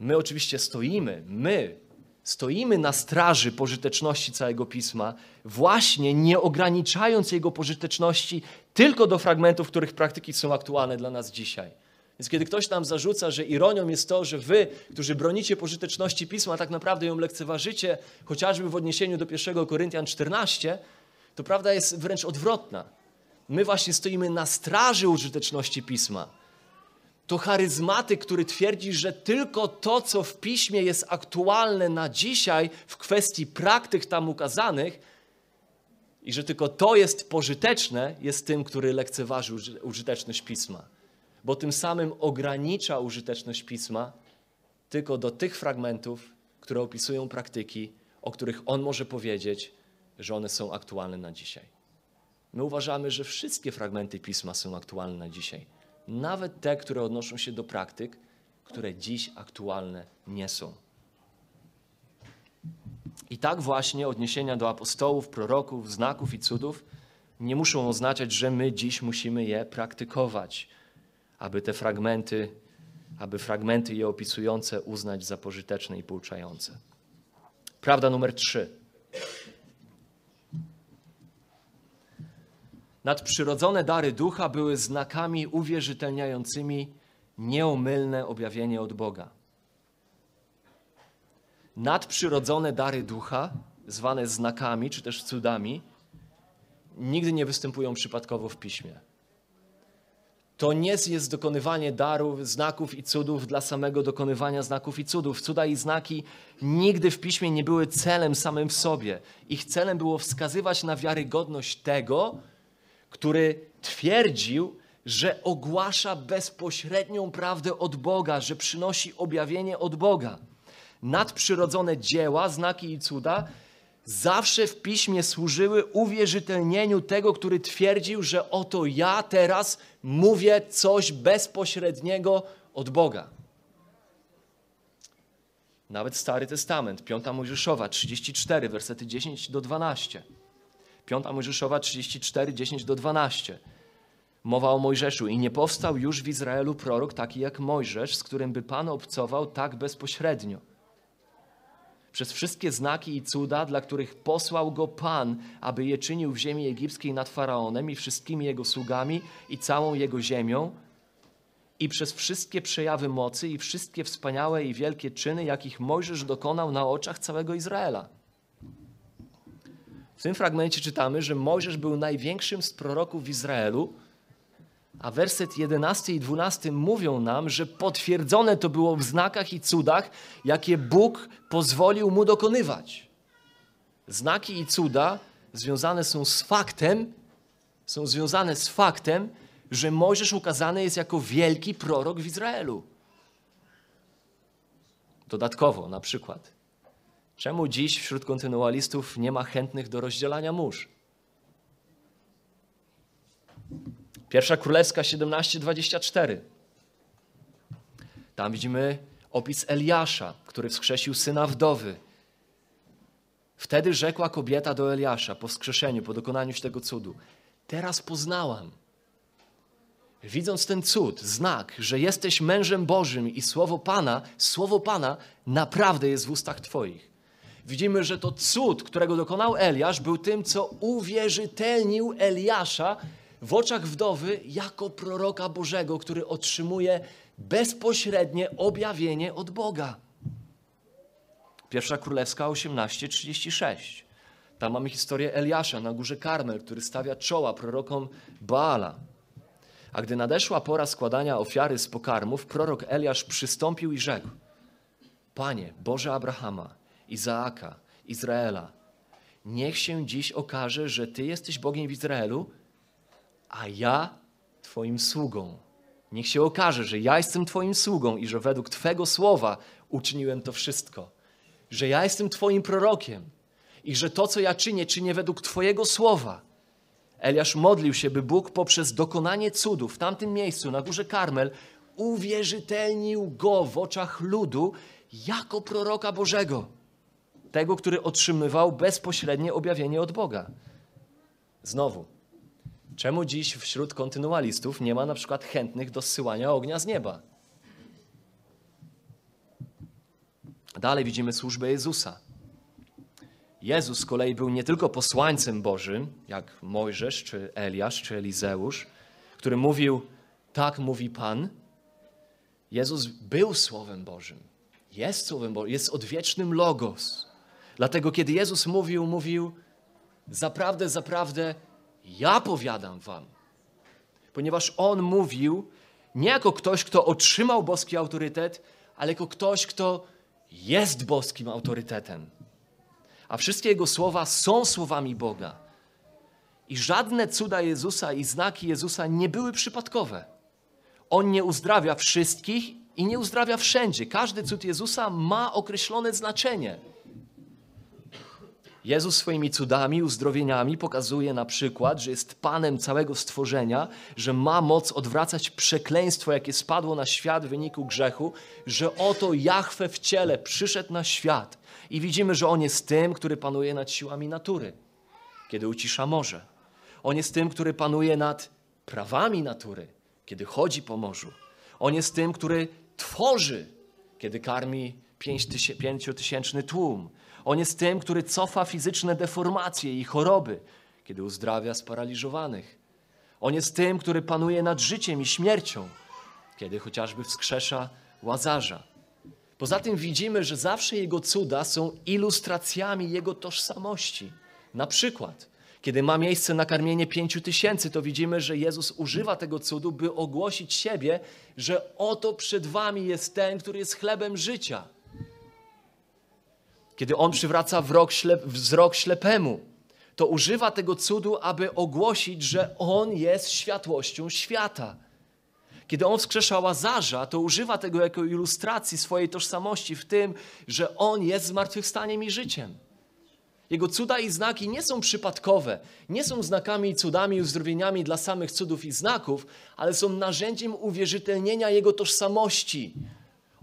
My oczywiście stoimy, my stoimy na straży pożyteczności całego pisma, właśnie nie ograniczając jego pożyteczności tylko do fragmentów, których praktyki są aktualne dla nas dzisiaj. Więc kiedy ktoś nam zarzuca, że ironią jest to, że wy, którzy bronicie pożyteczności pisma, tak naprawdę ją lekceważycie, chociażby w odniesieniu do 1 Koryntian 14, to prawda jest wręcz odwrotna. My właśnie stoimy na straży użyteczności pisma. To charyzmatyk, który twierdzi, że tylko to, co w piśmie jest aktualne na dzisiaj w kwestii praktyk tam ukazanych, i że tylko to jest pożyteczne, jest tym, który lekceważy użyteczność pisma. Bo tym samym ogranicza użyteczność pisma tylko do tych fragmentów, które opisują praktyki, o których on może powiedzieć, że one są aktualne na dzisiaj. My uważamy, że wszystkie fragmenty pisma są aktualne na dzisiaj, nawet te, które odnoszą się do praktyk, które dziś aktualne nie są. I tak właśnie odniesienia do apostołów, proroków, znaków i cudów nie muszą oznaczać, że my dziś musimy je praktykować, aby te fragmenty, aby fragmenty je opisujące uznać za pożyteczne i pouczające. Prawda numer trzy. Nadprzyrodzone dary ducha były znakami uwierzytelniającymi nieomylne objawienie od Boga. Nadprzyrodzone dary ducha, zwane znakami czy też cudami, nigdy nie występują przypadkowo w piśmie. To nie jest dokonywanie darów, znaków i cudów dla samego dokonywania znaków i cudów. Cuda i znaki nigdy w piśmie nie były celem samym w sobie. Ich celem było wskazywać na wiarygodność tego, który twierdził, że ogłasza bezpośrednią prawdę od Boga, że przynosi objawienie od Boga. Nadprzyrodzone dzieła, znaki i cuda zawsze w piśmie służyły uwierzytelnieniu tego, który twierdził, że oto ja teraz mówię coś bezpośredniego od Boga. Nawet Stary Testament, 5 Mojżeszowa 34, wersety 10 do 12. 5 Mojżeszowa 34, 10 do 12. Mowa o Mojżeszu. I nie powstał już w Izraelu prorok taki jak Mojżesz, z którym by Pan obcował tak bezpośrednio. Przez wszystkie znaki i cuda, dla których posłał go Pan, aby je czynił w ziemi egipskiej nad Faraonem i wszystkimi jego sługami i całą jego ziemią, i przez wszystkie przejawy mocy i wszystkie wspaniałe i wielkie czyny, jakich Mojżesz dokonał na oczach całego Izraela. W tym fragmencie czytamy, że Mojżesz był największym z proroków w Izraelu, a werset 11 i 12 mówią nam, że potwierdzone to było w znakach i cudach, jakie Bóg pozwolił mu dokonywać. Znaki i cuda związane są z faktem, są związane z faktem, że Mojżesz ukazany jest jako wielki prorok w Izraelu. Dodatkowo, na przykład, Czemu dziś wśród kontynualistów nie ma chętnych do rozdzielania mórz? Pierwsza Królewska 17:24. Tam widzimy opis Eliasza, który wskrzesił syna wdowy. Wtedy rzekła kobieta do Eliasza po wskrzeszeniu, po dokonaniu się tego cudu: Teraz poznałam, widząc ten cud, znak, że jesteś mężem Bożym i słowo Pana, słowo Pana naprawdę jest w ustach Twoich widzimy, że to cud, którego dokonał Eliasz, był tym, co uwierzytelnił Eliasza w oczach wdowy jako proroka Bożego, który otrzymuje bezpośrednie objawienie od Boga. Pierwsza Królewska 18:36. Tam mamy historię Eliasza na górze Karmel, który stawia czoła prorokom Baala. A gdy nadeszła pora składania ofiary z pokarmów, prorok Eliasz przystąpił i rzekł: Panie, Boże Abrahama, Izaaka, Izraela. Niech się dziś okaże, że Ty jesteś Bogiem w Izraelu, a ja Twoim sługą. Niech się okaże, że ja jestem Twoim sługą i że według Twego słowa uczyniłem to wszystko. Że ja jestem Twoim prorokiem i że to, co ja czynię, czynię według Twojego słowa. Eliasz modlił się, by Bóg poprzez dokonanie cudów w tamtym miejscu, na górze Karmel, uwierzytelnił go w oczach ludu jako proroka Bożego, tego, który otrzymywał bezpośrednie objawienie od Boga. Znowu, czemu dziś wśród kontynualistów nie ma na przykład chętnych do zsyłania ognia z nieba? Dalej widzimy służbę Jezusa. Jezus z kolei był nie tylko posłańcem Bożym, jak Mojżesz, czy Eliasz, czy Elizeusz, który mówił, tak mówi Pan. Jezus był Słowem Bożym, jest Słowem Bożym, jest odwiecznym Logos. Dlatego kiedy Jezus mówił, mówił, zaprawdę, zaprawdę, ja powiadam wam. Ponieważ On mówił nie jako ktoś, kto otrzymał boski autorytet, ale jako ktoś, kto jest boskim autorytetem. A wszystkie Jego słowa są słowami Boga. I żadne cuda Jezusa i znaki Jezusa nie były przypadkowe. On nie uzdrawia wszystkich i nie uzdrawia wszędzie. Każdy cud Jezusa ma określone znaczenie. Jezus swoimi cudami, uzdrowieniami pokazuje na przykład, że jest Panem całego stworzenia, że ma moc odwracać przekleństwo, jakie spadło na świat w wyniku grzechu, że oto Jahwe w ciele przyszedł na świat. I widzimy, że On jest tym, który panuje nad siłami natury, kiedy ucisza morze. On jest tym, który panuje nad prawami natury, kiedy chodzi po morzu. On jest tym, który tworzy, kiedy karmi pięciotysięczny tłum. On jest tym, który cofa fizyczne deformacje i choroby, kiedy uzdrawia sparaliżowanych. On jest tym, który panuje nad życiem i śmiercią, kiedy chociażby wskrzesza łazarza. Poza tym widzimy, że zawsze Jego cuda są ilustracjami Jego tożsamości. Na przykład, kiedy ma miejsce nakarmienie pięciu tysięcy, to widzimy, że Jezus używa tego cudu, by ogłosić siebie, że oto przed wami jest ten, który jest chlebem życia. Kiedy On przywraca wzrok ślepemu, to używa tego cudu, aby ogłosić, że On jest światłością świata. Kiedy On wskrzesza Łazarza, to używa tego jako ilustracji swojej tożsamości w tym, że On jest zmartwychwstaniem i życiem. Jego cuda i znaki nie są przypadkowe, nie są znakami i cudami i uzdrowieniami dla samych cudów i znaków, ale są narzędziem uwierzytelnienia Jego tożsamości.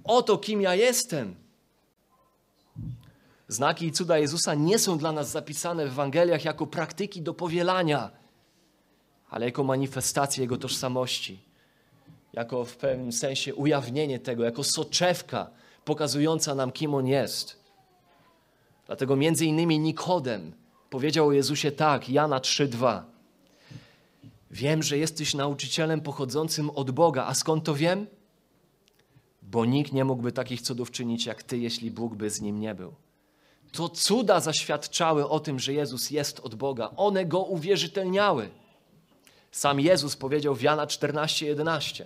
Oto kim ja jestem. Znaki i cuda Jezusa nie są dla nas zapisane w Ewangeliach jako praktyki do powielania, ale jako manifestacje Jego tożsamości, jako w pewnym sensie ujawnienie tego, jako soczewka pokazująca nam, kim On jest. Dlatego między innymi Nikodem powiedział o Jezusie tak, Jana 3:2. Wiem, że jesteś nauczycielem pochodzącym od Boga. A skąd to wiem? Bo nikt nie mógłby takich cudów czynić jak Ty, jeśli Bóg by z nim nie był. To cuda zaświadczały o tym, że Jezus jest od Boga. One go uwierzytelniały. Sam Jezus powiedział w Jana 14:11.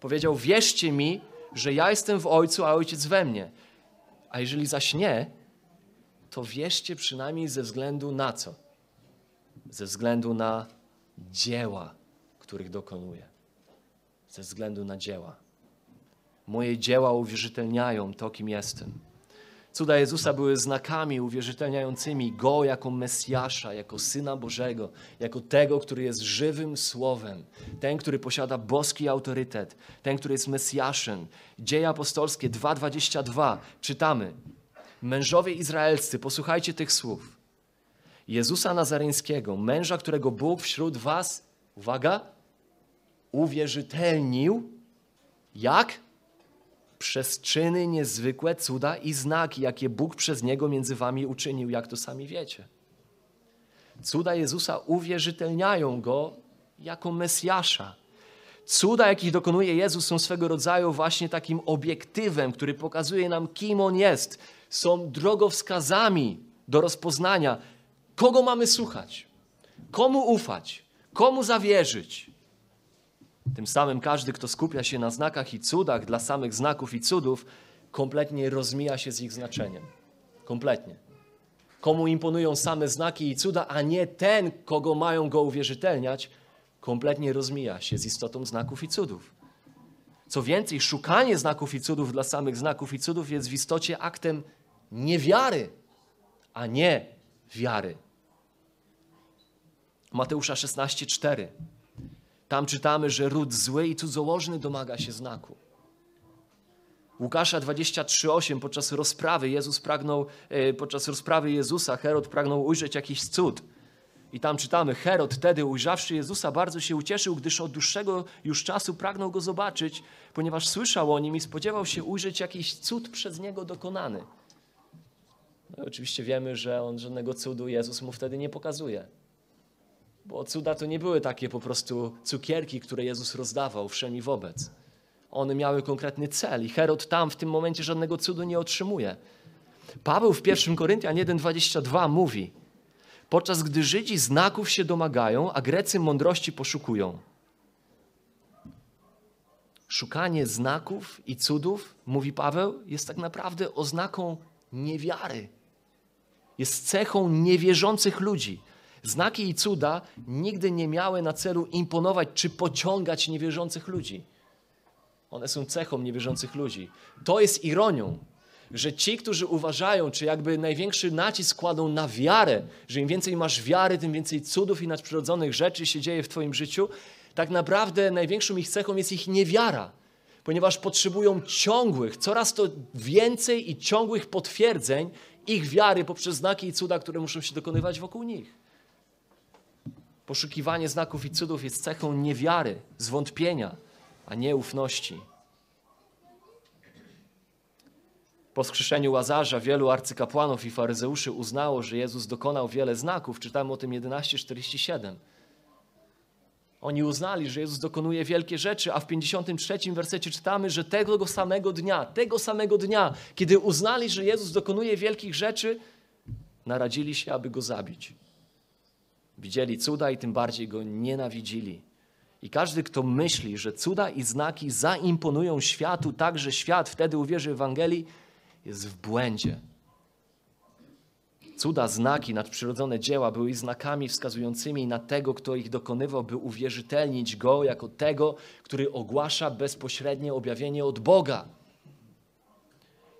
Powiedział: Wierzcie mi, że ja jestem w Ojcu, a Ojciec we mnie. A jeżeli zaś nie, to wierzcie przynajmniej ze względu na co? Ze względu na dzieła, których dokonuję. Ze względu na dzieła. Moje dzieła uwierzytelniają to, kim jestem. Cuda Jezusa były znakami uwierzytelniającymi Go jako Mesjasza, jako Syna Bożego, jako tego, który jest żywym Słowem, ten, który posiada boski autorytet, ten, który jest Mesjaszem. Dzieje apostolskie 2,22 czytamy. Mężowie izraelscy, posłuchajcie tych słów. Jezusa Nazareńskiego, męża, którego Bóg wśród was, uwaga, uwierzytelnił, jak? Przez czyny niezwykłe, cuda i znaki, jakie Bóg przez Niego między wami uczynił, jak to sami wiecie. Cuda Jezusa uwierzytelniają Go jako Mesjasza. Cuda, jakich dokonuje Jezus, są swego rodzaju właśnie takim obiektywem, który pokazuje nam, kim On jest, są drogowskazami do rozpoznania, kogo mamy słuchać, komu ufać, komu zawierzyć. Tym samym każdy, kto skupia się na znakach i cudach dla samych znaków i cudów, kompletnie rozmija się z ich znaczeniem. Kompletnie. Komu imponują same znaki i cuda, a nie ten, kogo mają go uwierzytelniać, kompletnie rozmija się z istotą znaków i cudów. Co więcej, szukanie znaków i cudów dla samych znaków i cudów jest w istocie aktem niewiary, a nie wiary. Mateusza 16:4. Tam czytamy, że ród zły i cudzołożny domaga się znaku. Łukasza 23:8 podczas rozprawy Jezus pragnął, e, podczas rozprawy Jezusa Herod pragnął ujrzeć jakiś cud. I tam czytamy, Herod wtedy ujrzawszy Jezusa bardzo się ucieszył, gdyż od dłuższego już czasu pragnął go zobaczyć, ponieważ słyszał o nim i spodziewał się ujrzeć jakiś cud przez niego dokonany. No oczywiście wiemy, że on żadnego cudu Jezus mu wtedy nie pokazuje. Bo cuda to nie były takie po prostu cukierki, które Jezus rozdawał wszem i wobec. One miały konkretny cel i Herod tam w tym momencie żadnego cudu nie otrzymuje. Paweł w 1 Koryntian 1,22 mówi Podczas gdy Żydzi znaków się domagają, a Grecy mądrości poszukują. Szukanie znaków i cudów, mówi Paweł, jest tak naprawdę oznaką niewiary. Jest cechą niewierzących ludzi. Znaki i cuda nigdy nie miały na celu imponować czy pociągać niewierzących ludzi. One są cechą niewierzących ludzi. To jest ironią, że ci, którzy uważają, czy jakby największy nacisk kładą na wiarę, że im więcej masz wiary, tym więcej cudów i nadprzyrodzonych rzeczy się dzieje w Twoim życiu, tak naprawdę największą ich cechą jest ich niewiara, ponieważ potrzebują ciągłych, coraz to więcej i ciągłych potwierdzeń ich wiary poprzez znaki i cuda, które muszą się dokonywać wokół nich. Poszukiwanie znaków i cudów jest cechą niewiary, zwątpienia, a nie ufności. Po skrzeszeniu Łazarza wielu arcykapłanów i faryzeuszy uznało, że Jezus dokonał wiele znaków. Czytamy o tym 11:47. Oni uznali, że Jezus dokonuje wielkie rzeczy, a w 53 wersecie czytamy, że tego samego dnia, tego samego dnia, kiedy uznali, że Jezus dokonuje wielkich rzeczy, naradzili się, aby go zabić. Widzieli cuda i tym bardziej go nienawidzili. I każdy, kto myśli, że cuda i znaki zaimponują światu, tak że świat wtedy uwierzy w Ewangelii, jest w błędzie. Cuda, znaki, nadprzyrodzone dzieła były znakami wskazującymi na tego, kto ich dokonywał, by uwierzytelnić go jako tego, który ogłasza bezpośrednie objawienie od Boga.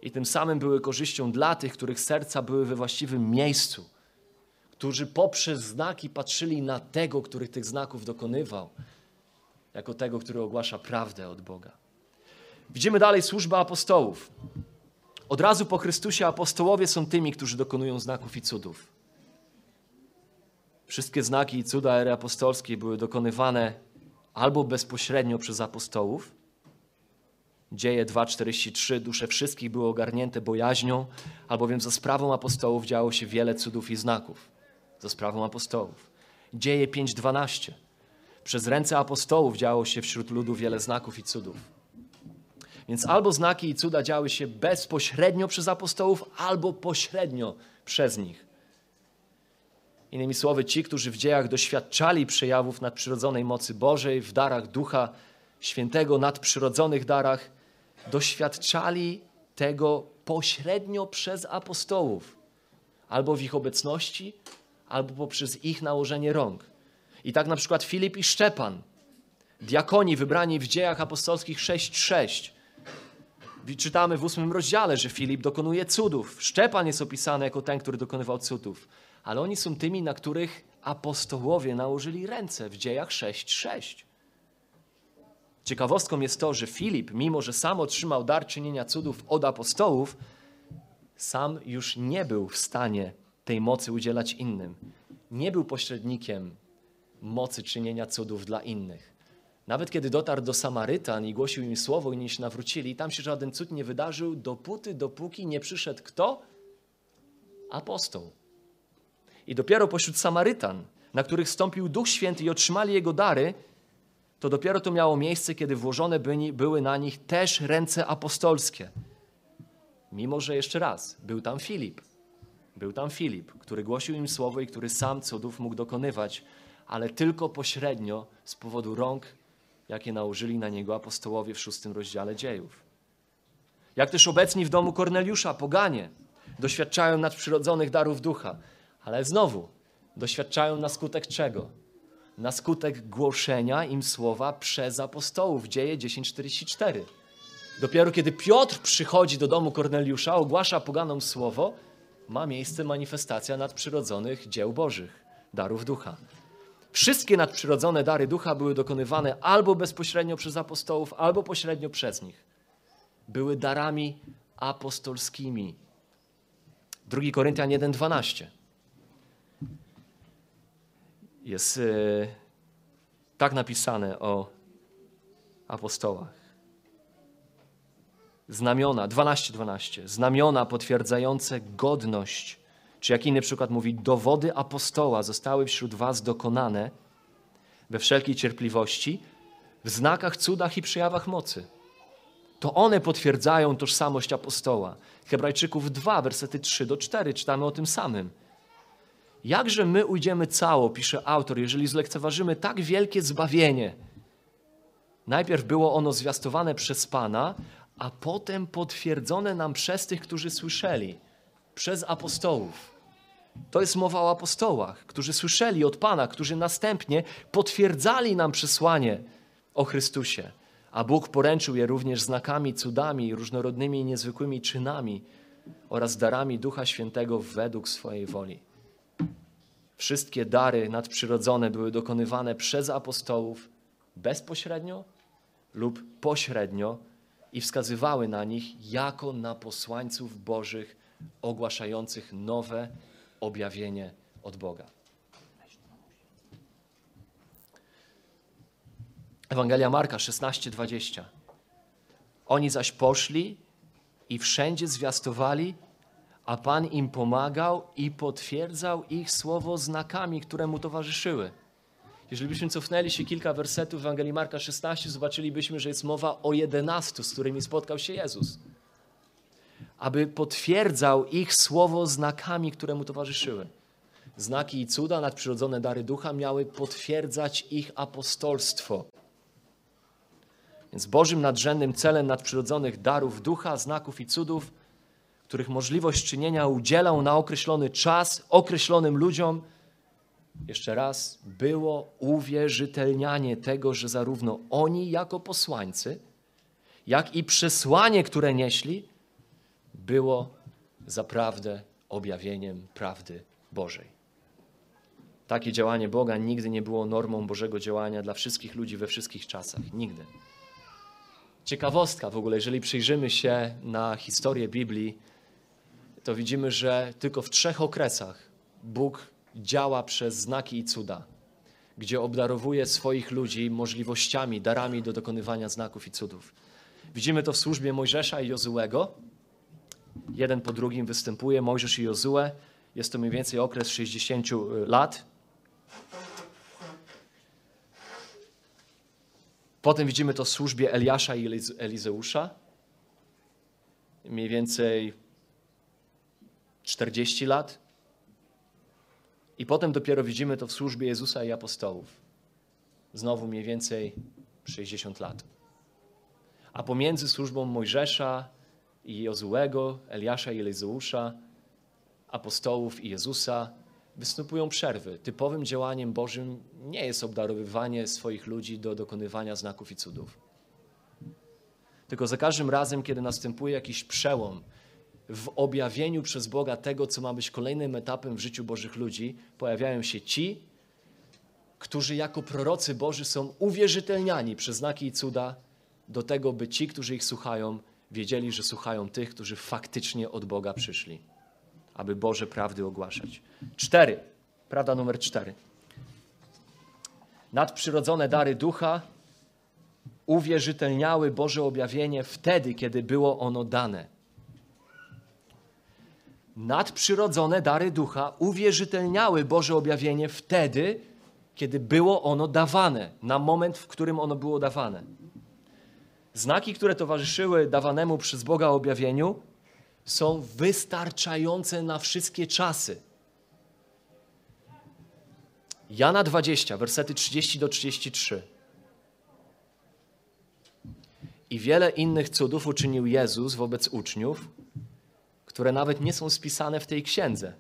I tym samym były korzyścią dla tych, których serca były we właściwym miejscu, którzy poprzez znaki patrzyli na tego, który tych znaków dokonywał, jako tego, który ogłasza prawdę od Boga. Widzimy dalej służbę apostołów. Od razu po Chrystusie apostołowie są tymi, którzy dokonują znaków i cudów. Wszystkie znaki i cuda ery apostolskiej były dokonywane albo bezpośrednio przez apostołów. Dzieje 2:43 dusze wszystkich były ogarnięte bojaźnią, albowiem za sprawą apostołów działo się wiele cudów i znaków. Za sprawą apostołów. Dzieje 5:12 przez ręce apostołów działo się wśród ludu wiele znaków i cudów. Więc albo znaki i cuda działy się bezpośrednio przez apostołów, albo pośrednio przez nich. Innymi słowy, ci, którzy w dziejach doświadczali przejawów nadprzyrodzonej mocy Bożej, w darach Ducha Świętego, nadprzyrodzonych darach, doświadczali tego pośrednio przez apostołów, albo w ich obecności, albo poprzez ich nałożenie rąk. I tak na przykład Filip i Szczepan, diakoni wybrani w dziejach apostolskich 6:6, czytamy w ósmym rozdziale, że Filip dokonuje cudów. Szczepan jest opisany jako ten, który dokonywał cudów. Ale oni są tymi, na których apostołowie nałożyli ręce w dziejach 6:6. Ciekawostką jest to, że Filip, mimo że sam otrzymał dar czynienia cudów od apostołów, sam już nie był w stanie tej mocy udzielać innym. Nie był pośrednikiem mocy czynienia cudów dla innych. Nawet kiedy dotarł do Samarytan i głosił im słowo i nie się nawrócili, tam się żaden cud nie wydarzył, dopóty, dopóki nie przyszedł kto? Apostoł. I dopiero pośród Samarytan, na których stąpił Duch Święty i otrzymali Jego dary, to dopiero to miało miejsce, kiedy włożone były na nich też ręce apostolskie. Mimo, że jeszcze raz, był tam Filip. Był tam Filip, który głosił im słowo i który sam cudów mógł dokonywać, ale tylko pośrednio z powodu rąk jakie nałożyli na niego apostołowie w szóstym rozdziale dziejów. Jak też obecni w domu Korneliusza, poganie, doświadczają nadprzyrodzonych darów ducha, ale znowu doświadczają na skutek czego? Na skutek głoszenia im słowa przez apostołów. Dzieje 10:44. Dopiero kiedy Piotr przychodzi do domu Korneliusza, ogłasza poganom słowo, ma miejsce manifestacja nadprzyrodzonych dzieł Bożych, darów ducha. Wszystkie nadprzyrodzone dary ducha były dokonywane albo bezpośrednio przez apostołów, albo pośrednio przez nich. Były darami apostolskimi. 2 Koryntian 1:12. Jest e, tak napisane o apostołach. Znamiona, 12:12. 12. Znamiona potwierdzające godność czy jak inny przykład mówi, dowody apostoła zostały wśród was dokonane we wszelkiej cierpliwości, w znakach, cudach i przejawach mocy. To one potwierdzają tożsamość apostoła. Hebrajczyków 2, wersety 3 do 4 czytamy o tym samym. Jakże my ujdziemy cało, pisze autor, jeżeli zlekceważymy tak wielkie zbawienie? Najpierw było ono zwiastowane przez Pana, a potem potwierdzone nam przez tych, którzy słyszeli, przez apostołów. To jest mowa o apostołach, którzy słyszeli od Pana, którzy następnie potwierdzali nam przesłanie o Chrystusie. A Bóg poręczył je również znakami, cudami, różnorodnymi i niezwykłymi czynami oraz darami Ducha Świętego według swojej woli. Wszystkie dary nadprzyrodzone były dokonywane przez apostołów bezpośrednio lub pośrednio i wskazywały na nich jako na posłańców Bożych ogłaszających nowe objawienie od Boga. Ewangelia Marka 16:20. Oni zaś poszli i wszędzie zwiastowali, a Pan im pomagał i potwierdzał ich słowo znakami, które mu towarzyszyły. Jeżeli byśmy cofnęli się kilka wersetów w Ewangelii Marka 16, zobaczylibyśmy, że jest mowa o jedenastu, z którymi spotkał się Jezus aby potwierdzał ich słowo znakami, które mu towarzyszyły. Znaki i cuda, nadprzyrodzone dary ducha miały potwierdzać ich apostolstwo. Więc Bożym nadrzędnym celem nadprzyrodzonych darów ducha, znaków i cudów, których możliwość czynienia udzielał na określony czas określonym ludziom, jeszcze raz, było uwierzytelnianie tego, że zarówno oni jako posłańcy, jak i przesłanie, które nieśli, było zaprawdę objawieniem prawdy Bożej. Takie działanie Boga nigdy nie było normą Bożego działania dla wszystkich ludzi we wszystkich czasach. Nigdy. Ciekawostka w ogóle, jeżeli przyjrzymy się na historię Biblii, to widzimy, że tylko w trzech okresach Bóg działa przez znaki i cuda, gdzie obdarowuje swoich ludzi możliwościami, darami do dokonywania znaków i cudów. Widzimy to w służbie Mojżesza i Jozułego, jeden po drugim występuje Mojżesz i Jozue. Jest to mniej więcej okres 60 y, lat. Potem widzimy to w służbie Eliasza i Elizeusza. Mniej więcej 40 lat. I potem dopiero widzimy to w służbie Jezusa i apostołów. Znowu mniej więcej 60 lat. A pomiędzy służbą Mojżesza i Jozułego, Eliasza i Elizeusza, apostołów i Jezusa, występują przerwy. Typowym działaniem Bożym nie jest obdarowywanie swoich ludzi do dokonywania znaków i cudów. Tylko za każdym razem, kiedy następuje jakiś przełom w objawieniu przez Boga tego, co ma być kolejnym etapem w życiu Bożych ludzi, pojawiają się ci, którzy jako prorocy Boży są uwierzytelniani przez znaki i cuda do tego, by ci, którzy ich słuchają, wiedzieli, że słuchają tych, którzy faktycznie od Boga przyszli, aby Boże prawdy ogłaszać. Cztery. Prawda numer cztery. Nadprzyrodzone dary ducha uwierzytelniały Boże objawienie wtedy, kiedy było ono dane. Nadprzyrodzone dary ducha uwierzytelniały Boże objawienie wtedy, kiedy było ono dawane, na moment, w którym ono było dawane. Znaki, które towarzyszyły dawanemu przez Boga objawieniu, są wystarczające na wszystkie czasy. Jana 20, wersety 30 do 33. I wiele innych cudów uczynił Jezus wobec uczniów, które nawet nie są spisane w tej księdze.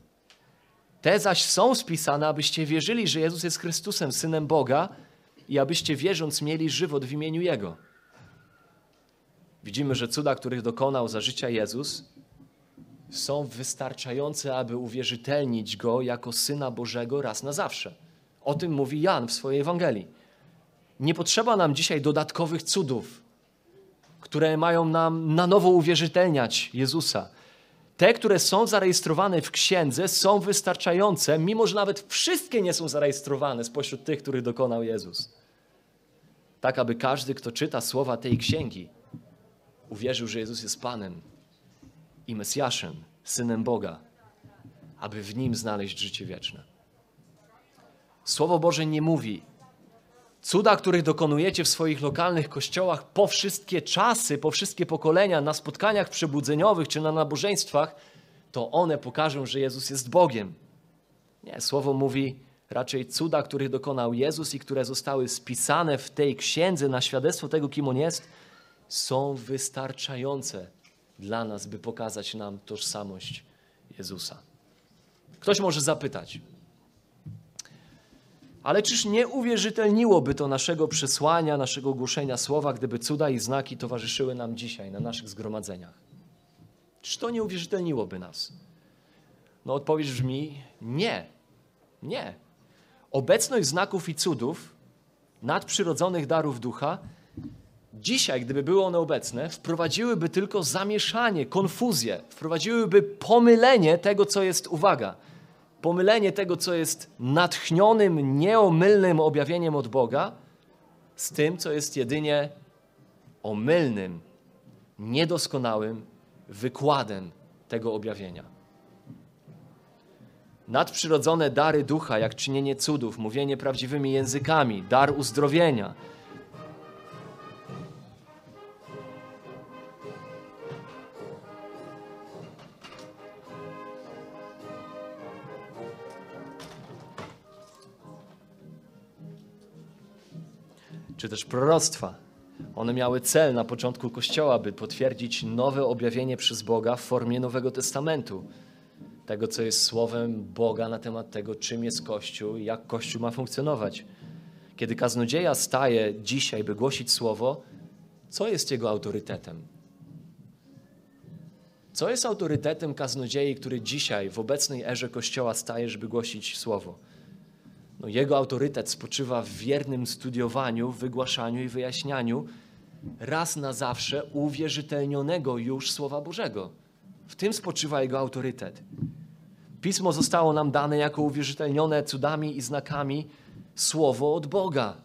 Te zaś są spisane, abyście wierzyli, że Jezus jest Chrystusem, Synem Boga i abyście wierząc mieli żywot w imieniu Jego. Widzimy, że cuda, których dokonał za życia Jezus, są wystarczające, aby uwierzytelnić Go jako Syna Bożego raz na zawsze. O tym mówi Jan w swojej Ewangelii. Nie potrzeba nam dzisiaj dodatkowych cudów, które mają nam na nowo uwierzytelniać Jezusa. Te, które są zarejestrowane w księdze, są wystarczające, mimo że nawet wszystkie nie są zarejestrowane spośród tych, których dokonał Jezus. Tak, aby każdy, kto czyta słowa tej księgi, uwierzył, że Jezus jest Panem i Mesjaszem, Synem Boga, aby w Nim znaleźć życie wieczne. Słowo Boże nie mówi, cuda, których dokonujecie w swoich lokalnych kościołach po wszystkie czasy, po wszystkie pokolenia, na spotkaniach przebudzeniowych czy na nabożeństwach, to one pokażą, że Jezus jest Bogiem. Nie, słowo mówi raczej cuda, których dokonał Jezus i które zostały spisane w tej księdze na świadectwo tego, kim On jest, są wystarczające dla nas, by pokazać nam tożsamość Jezusa. Ktoś może zapytać, ale czyż nie uwierzytelniłoby to naszego przesłania, naszego głoszenia słowa, gdyby cuda i znaki towarzyszyły nam dzisiaj na naszych zgromadzeniach? Czyż to nie uwierzytelniłoby nas? No odpowiedź brzmi nie. Nie. Obecność znaków i cudów, nadprzyrodzonych darów ducha, dzisiaj, gdyby były one obecne, wprowadziłyby tylko zamieszanie, konfuzję, wprowadziłyby pomylenie tego, co jest, uwaga, pomylenie tego, co jest natchnionym, nieomylnym objawieniem od Boga, z tym, co jest jedynie omylnym, niedoskonałym wykładem tego objawienia. Nadprzyrodzone dary ducha, jak czynienie cudów, mówienie prawdziwymi językami, dar uzdrowienia, czy też proroctwa. One miały cel na początku Kościoła, by potwierdzić nowe objawienie przez Boga w formie Nowego Testamentu. Tego, co jest słowem Boga na temat tego, czym jest Kościół i jak Kościół ma funkcjonować. Kiedy kaznodzieja staje dzisiaj, by głosić słowo, co jest jego autorytetem? Co jest autorytetem kaznodziei, który dzisiaj w obecnej erze Kościoła staje, żeby głosić słowo? No jego autorytet spoczywa w wiernym studiowaniu, wygłaszaniu i wyjaśnianiu raz na zawsze uwierzytelnionego już Słowa Bożego. W tym spoczywa jego autorytet. Pismo zostało nam dane jako uwierzytelnione cudami i znakami Słowo od Boga.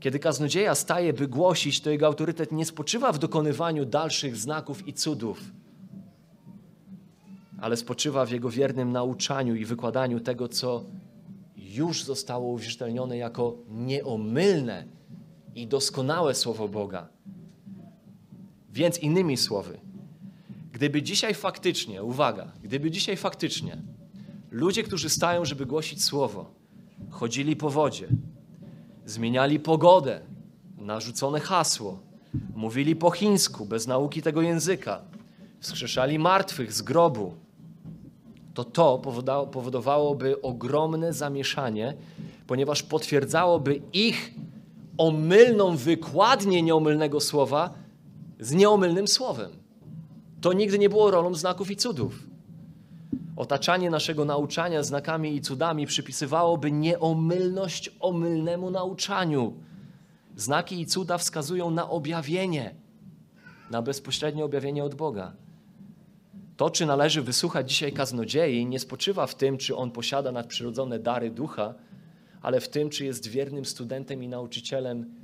Kiedy kaznodzieja staje, by głosić, to jego autorytet nie spoczywa w dokonywaniu dalszych znaków i cudów, ale spoczywa w jego wiernym nauczaniu i wykładaniu tego, co już zostało uwierzytelnione jako nieomylne i doskonałe Słowo Boga. Więc innymi słowy, gdyby dzisiaj faktycznie, uwaga, gdyby dzisiaj faktycznie ludzie, którzy stają, żeby głosić Słowo, chodzili po wodzie, zmieniali pogodę, narzucone hasło, mówili po chińsku, bez nauki tego języka, wskrzeszali martwych z grobu, to to powodowałoby ogromne zamieszanie, ponieważ potwierdzałoby ich omylną wykładnię nieomylnego słowa z nieomylnym słowem. To nigdy nie było rolą znaków i cudów. Otaczanie naszego nauczania znakami i cudami przypisywałoby nieomylność omylnemu nauczaniu. Znaki i cuda wskazują na objawienie, na bezpośrednie objawienie od Boga. To, czy należy wysłuchać dzisiaj kaznodziei, nie spoczywa w tym, czy on posiada nadprzyrodzone dary ducha, ale w tym, czy jest wiernym studentem i nauczycielem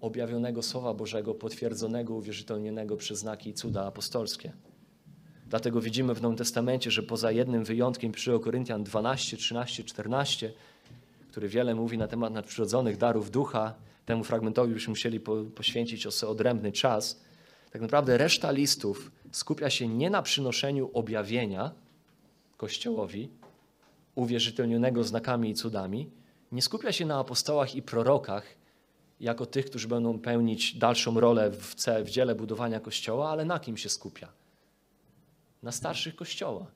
objawionego Słowa Bożego, potwierdzonego, uwierzytelnionego przez znaki i cuda apostolskie. Dlatego widzimy w Nowym Testamencie, że poza jednym wyjątkiem przy Koryntian 12, 13, 14, który wiele mówi na temat nadprzyrodzonych darów ducha, temu fragmentowi byśmy musieli poświęcić odrębny czas, tak naprawdę reszta listów skupia się nie na przynoszeniu objawienia Kościołowi, uwierzytelnionego znakami i cudami, nie skupia się na apostołach i prorokach, jako tych, którzy będą pełnić dalszą rolę w, w dziele budowania Kościoła, ale na kim się skupia? Na starszych Kościoła.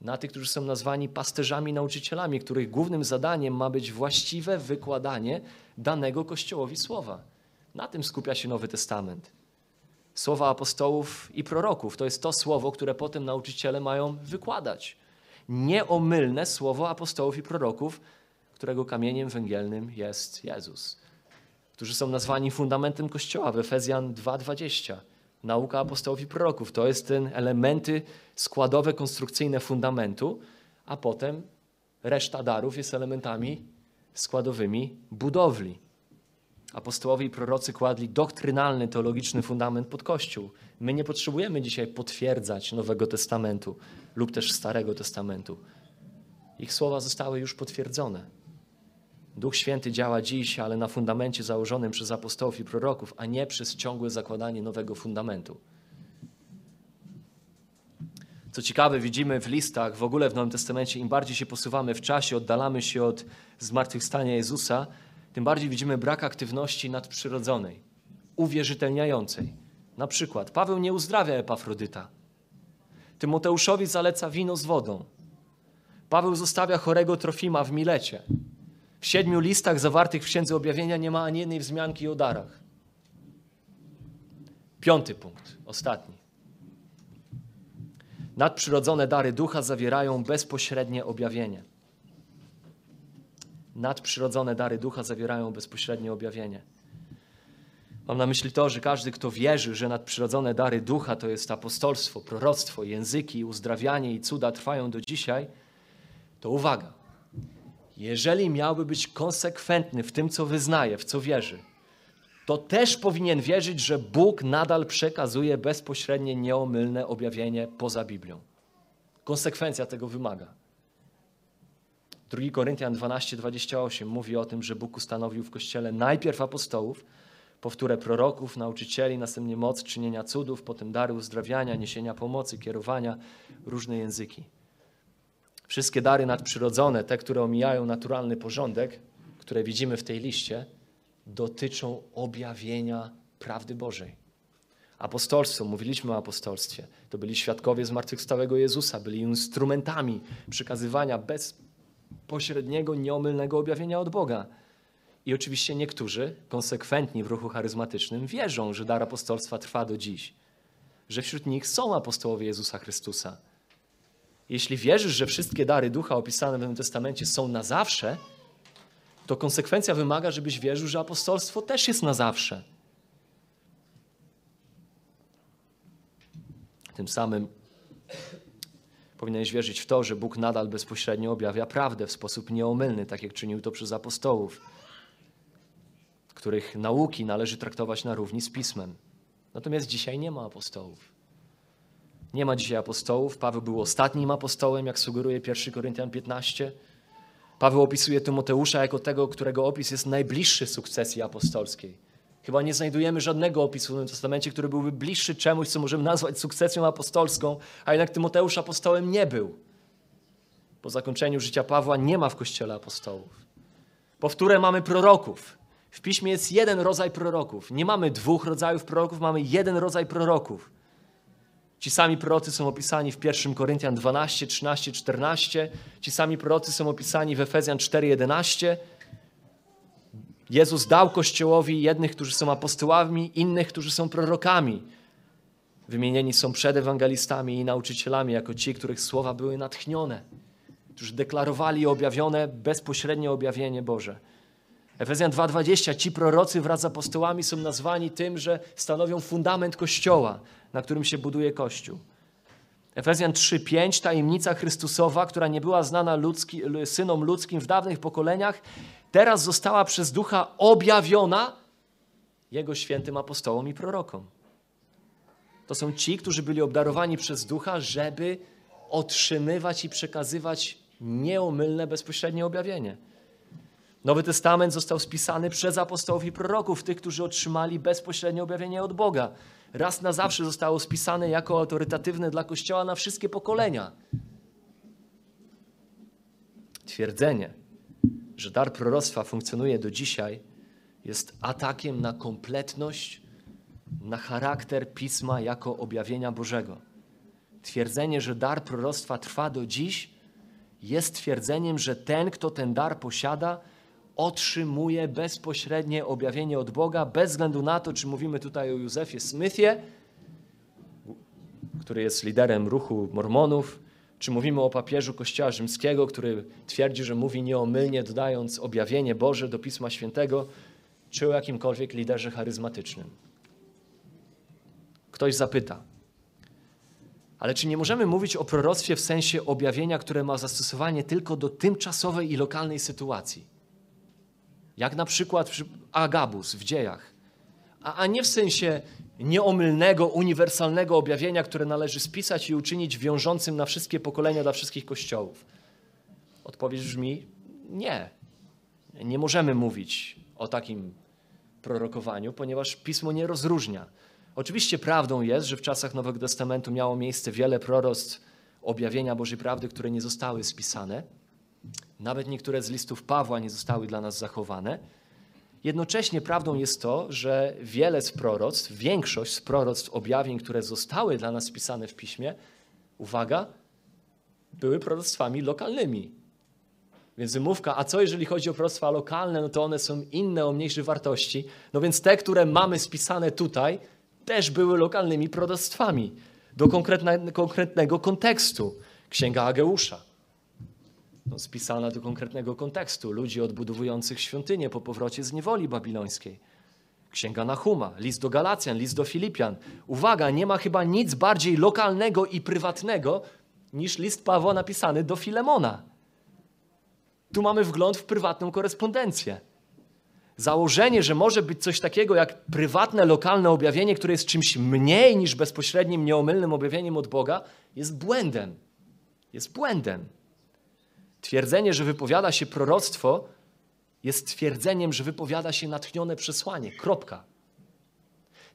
Na tych, którzy są nazwani pasterzami, nauczycielami, których głównym zadaniem ma być właściwe wykładanie danego Kościołowi słowa. Na tym skupia się Nowy Testament słowa apostołów i proroków. To jest to słowo, które potem nauczyciele mają wykładać. Nieomylne słowo apostołów i proroków, którego kamieniem węgielnym jest Jezus. Którzy są nazwani fundamentem Kościoła w Efezjan 2:20. Nauka apostołów i proroków to jest ten elementy składowe, konstrukcyjne fundamentu, a potem reszta darów jest elementami składowymi budowli. Apostołowie i prorocy kładli doktrynalny, teologiczny fundament pod Kościół. My nie potrzebujemy dzisiaj potwierdzać Nowego Testamentu lub też Starego Testamentu. Ich słowa zostały już potwierdzone. Duch Święty działa dziś, ale na fundamencie założonym przez apostołów i proroków, a nie przez ciągłe zakładanie nowego fundamentu. Co ciekawe, widzimy w listach, w ogóle w Nowym Testamencie, im bardziej się posuwamy w czasie, oddalamy się od zmartwychwstania Jezusa, tym bardziej widzimy brak aktywności nadprzyrodzonej, uwierzytelniającej. Na przykład Paweł nie uzdrawia Epafrodyta. Tymoteuszowi zaleca wino z wodą. Paweł zostawia chorego Trofima w Milecie. W siedmiu listach zawartych w Księdze Objawienia nie ma ani jednej wzmianki o darach. Piąty punkt, ostatni. Nadprzyrodzone dary ducha zawierają bezpośrednie objawienie. Nadprzyrodzone dary ducha zawierają bezpośrednie objawienie. Mam na myśli to, że każdy, kto wierzy, że nadprzyrodzone dary ducha to jest apostolstwo, proroctwo, języki, uzdrawianie i cuda trwają do dzisiaj, to uwaga. Jeżeli miałby być konsekwentny w tym, co wyznaje, w co wierzy, to też powinien wierzyć, że Bóg nadal przekazuje bezpośrednie, nieomylne objawienie poza Biblią. Konsekwencja tego wymaga. 2 Koryntian 12:28 mówi o tym, że Bóg ustanowił w Kościele najpierw apostołów, powtórę proroków, nauczycieli, następnie moc czynienia cudów, potem dary uzdrawiania, niesienia pomocy, kierowania, różne języki. Wszystkie dary nadprzyrodzone, te, które omijają naturalny porządek, które widzimy w tej liście, dotyczą objawienia prawdy Bożej. Apostolstwo, mówiliśmy o apostolstwie, to byli świadkowie zmartwychwstałego Jezusa, byli instrumentami przekazywania bezpośredniego, nieomylnego objawienia od Boga. I oczywiście niektórzy, konsekwentni w ruchu charyzmatycznym, wierzą, że dar apostolstwa trwa do dziś, że wśród nich są apostołowie Jezusa Chrystusa. Jeśli wierzysz, że wszystkie dary ducha opisane w Nowym Testamencie są na zawsze, to konsekwencja wymaga, żebyś wierzył, że apostolstwo też jest na zawsze. Tym samym powinieneś wierzyć w to, że Bóg nadal bezpośrednio objawia prawdę w sposób nieomylny, tak jak czynił to przez apostołów, których nauki należy traktować na równi z Pismem. Natomiast dzisiaj nie ma apostołów. Nie ma dzisiaj apostołów. Paweł był ostatnim apostołem, jak sugeruje 1 Koryntian 15. Paweł opisuje Tymoteusza jako tego, którego opis jest najbliższy sukcesji apostolskiej. Chyba nie znajdujemy żadnego opisu w Nowym Testamencie, który byłby bliższy czemuś, co możemy nazwać sukcesją apostolską, a jednak Tymoteusz apostołem nie był. Po zakończeniu życia Pawła nie ma w kościele apostołów. Powtórę mamy proroków. W piśmie jest jeden rodzaj proroków. Nie mamy dwóch rodzajów proroków, mamy jeden rodzaj proroków. Ci sami prorocy są opisani w 1 Koryntian 12, 13, 14. Ci sami prorocy są opisani w Efezjan 4, 11. Jezus dał Kościołowi jednych, którzy są apostołami, innych, którzy są prorokami. Wymienieni są przed ewangelistami i nauczycielami jako ci, których słowa były natchnione, którzy deklarowali objawione, bezpośrednie objawienie Boże. Efezjan 2:20 ci prorocy wraz z apostołami są nazwani tym, że stanowią fundament Kościoła, na którym się buduje Kościół. Efezjan 3:5 tajemnica Chrystusowa, która nie była znana ludzki, synom ludzkim w dawnych pokoleniach, teraz została przez Ducha objawiona Jego świętym apostołom i prorokom. To są ci, którzy byli obdarowani przez Ducha, żeby otrzymywać i przekazywać nieomylne, bezpośrednie objawienie. Nowy Testament został spisany przez apostołów i proroków, tych, którzy otrzymali bezpośrednie objawienie od Boga. Raz na zawsze zostało spisane jako autorytatywne dla Kościoła na wszystkie pokolenia. Twierdzenie, że dar proroctwa funkcjonuje do dzisiaj, jest atakiem na kompletność, na charakter pisma jako objawienia Bożego. Twierdzenie, że dar proroctwa trwa do dziś, jest twierdzeniem, że ten, kto ten dar posiada, otrzymuje bezpośrednie objawienie od Boga, bez względu na to, czy mówimy tutaj o Józefie Smithie, który jest liderem ruchu Mormonów, Czy mówimy o papieżu Kościoła Rzymskiego, który twierdzi, że mówi nieomylnie, dodając objawienie Boże do Pisma Świętego, czy o jakimkolwiek liderze charyzmatycznym? Ktoś zapyta. Ale czy nie możemy mówić o proroctwie w sensie objawienia, które ma zastosowanie tylko do tymczasowej i lokalnej sytuacji? Jak na przykład Agabus w dziejach. A, a nie w sensie nieomylnego, uniwersalnego objawienia, które należy spisać i uczynić wiążącym na wszystkie pokolenia dla wszystkich kościołów. Odpowiedź brzmi nie. Nie możemy mówić o takim prorokowaniu, ponieważ pismo nie rozróżnia. Oczywiście prawdą jest, że w czasach Nowego Testamentu miało miejsce wiele proroctw objawienia Bożej prawdy, które nie zostały spisane. Nawet niektóre z listów Pawła nie zostały dla nas zachowane. Jednocześnie prawdą jest to, że wiele z proroctw, większość z proroctw objawień, które zostały dla nas spisane w piśmie, uwaga, były proroctwami lokalnymi. Więc wymówka, a co jeżeli chodzi o proroctwa lokalne, no to one są inne, o mniejszej wartości. No więc te, które mamy spisane tutaj, też były lokalnymi proroctwami do konkretnego kontekstu. Księga Ageusza, no, spisana do konkretnego kontekstu, ludzi odbudowujących świątynię po powrocie z niewoli babilońskiej. Księga Nahuma, list do Galacjan, list do Filipian. Uwaga, nie ma chyba nic bardziej lokalnego i prywatnego niż list Pawła napisany do Filemona. Tu mamy wgląd w prywatną korespondencję. Założenie, że może być coś takiego jak prywatne, lokalne objawienie, które jest czymś mniej niż bezpośrednim, nieomylnym objawieniem od Boga, jest błędem. Jest błędem. Twierdzenie, że wypowiada się proroctwo, jest twierdzeniem, że wypowiada się natchnione przesłanie. Kropka.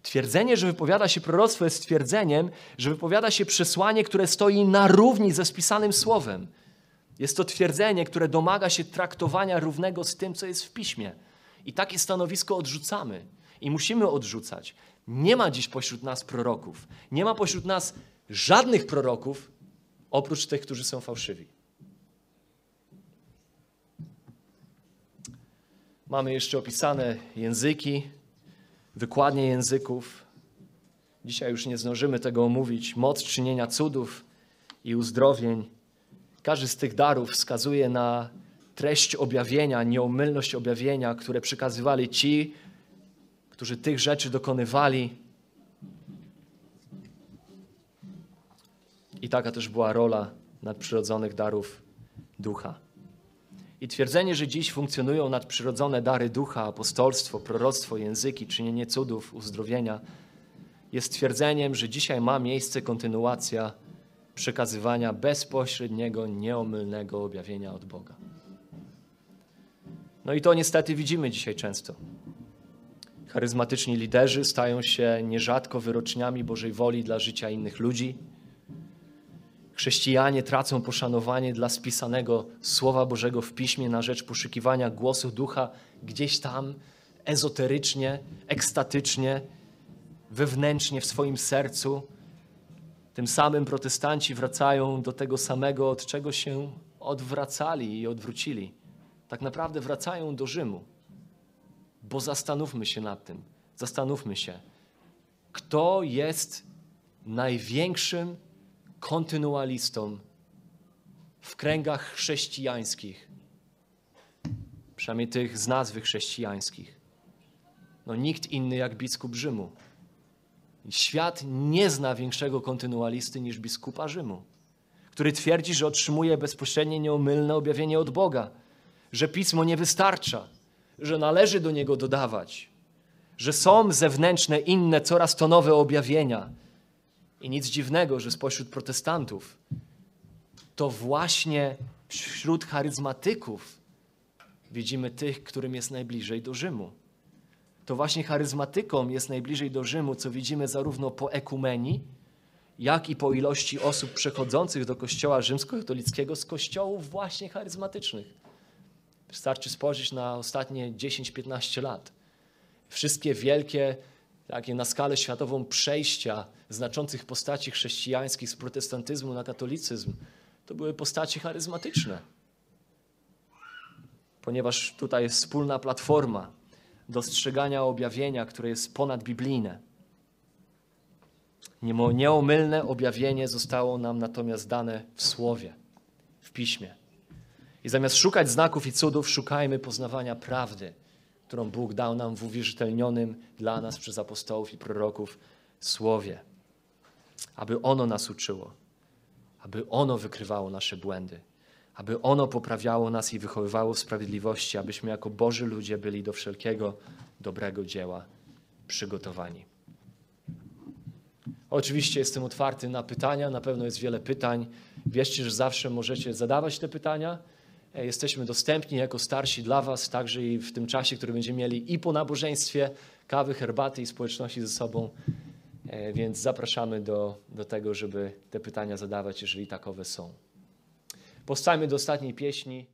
Twierdzenie, że wypowiada się proroctwo, jest twierdzeniem, że wypowiada się przesłanie, które stoi na równi ze spisanym słowem. Jest to twierdzenie, które domaga się traktowania równego z tym, co jest w piśmie. I takie stanowisko odrzucamy i musimy odrzucać. Nie ma dziś pośród nas proroków. Nie ma pośród nas żadnych proroków, oprócz tych, którzy są fałszywi. Mamy jeszcze opisane języki, wykładnie języków. Dzisiaj już nie zdążymy tego omówić. Moc czynienia cudów i uzdrowień. Każdy z tych darów wskazuje na treść objawienia, nieomylność objawienia, które przekazywali ci, którzy tych rzeczy dokonywali. I taka też była rola nadprzyrodzonych darów ducha. I twierdzenie, że dziś funkcjonują nadprzyrodzone dary ducha, apostolstwo, proroctwo, języki, czynienie cudów, uzdrowienia, jest twierdzeniem, że dzisiaj ma miejsce kontynuacja przekazywania bezpośredniego, nieomylnego objawienia od Boga. No i to niestety widzimy dzisiaj często. Charyzmatyczni liderzy stają się nierzadko wyroczniami Bożej woli dla życia innych ludzi Chrześcijanie tracą poszanowanie dla spisanego Słowa Bożego w piśmie na rzecz poszukiwania głosu ducha gdzieś tam, ezoterycznie, ekstatycznie, wewnętrznie w swoim sercu. Tym samym protestanci wracają do tego samego, od czego się odwracali i odwrócili. Tak naprawdę wracają do Rzymu. Bo zastanówmy się nad tym. Zastanówmy się, kto jest największym kontynualistą w kręgach chrześcijańskich, przynajmniej tych z nazwy chrześcijańskich. No nikt inny jak biskup Rzymu. Świat nie zna większego kontynualisty niż biskupa Rzymu, który twierdzi, że otrzymuje bezpośrednie, nieomylne objawienie od Boga, że pismo nie wystarcza, że należy do niego dodawać, że są zewnętrzne, inne, coraz to nowe objawienia, i nic dziwnego, że spośród protestantów to właśnie wśród charyzmatyków widzimy tych, którym jest najbliżej do Rzymu. To właśnie charyzmatykom jest najbliżej do Rzymu, co widzimy zarówno po ekumenii, jak i po ilości osób przechodzących do kościoła rzymskokatolickiego z kościołów właśnie charyzmatycznych. Wystarczy spojrzeć na ostatnie 10-15 lat. Wszystkie wielkie takie na skalę światową przejścia znaczących postaci chrześcijańskich z protestantyzmu na katolicyzm, to były postaci charyzmatyczne. Ponieważ tutaj jest wspólna platforma dostrzegania objawienia, które jest ponadbiblijne. Nieomylne objawienie zostało nam natomiast dane w Słowie, w Piśmie. I zamiast szukać znaków i cudów, szukajmy poznawania prawdy, którą Bóg dał nam w uwierzytelnionym dla nas przez apostołów i proroków Słowie. Aby ono nas uczyło, aby ono wykrywało nasze błędy, aby ono poprawiało nas i wychowywało w sprawiedliwości, abyśmy jako Boży ludzie byli do wszelkiego dobrego dzieła przygotowani. Oczywiście jestem otwarty na pytania, na pewno jest wiele pytań. Wierzcie, że zawsze możecie zadawać te pytania. E, Jesteśmy dostępni jako starsi dla Was, także i w tym czasie, który będziemy mieli i po nabożeństwie, kawy, herbaty i społeczności ze sobą. E, Więc zapraszamy do, do tego, żeby te pytania zadawać, jeżeli takowe są. Powstajmy do ostatniej pieśni.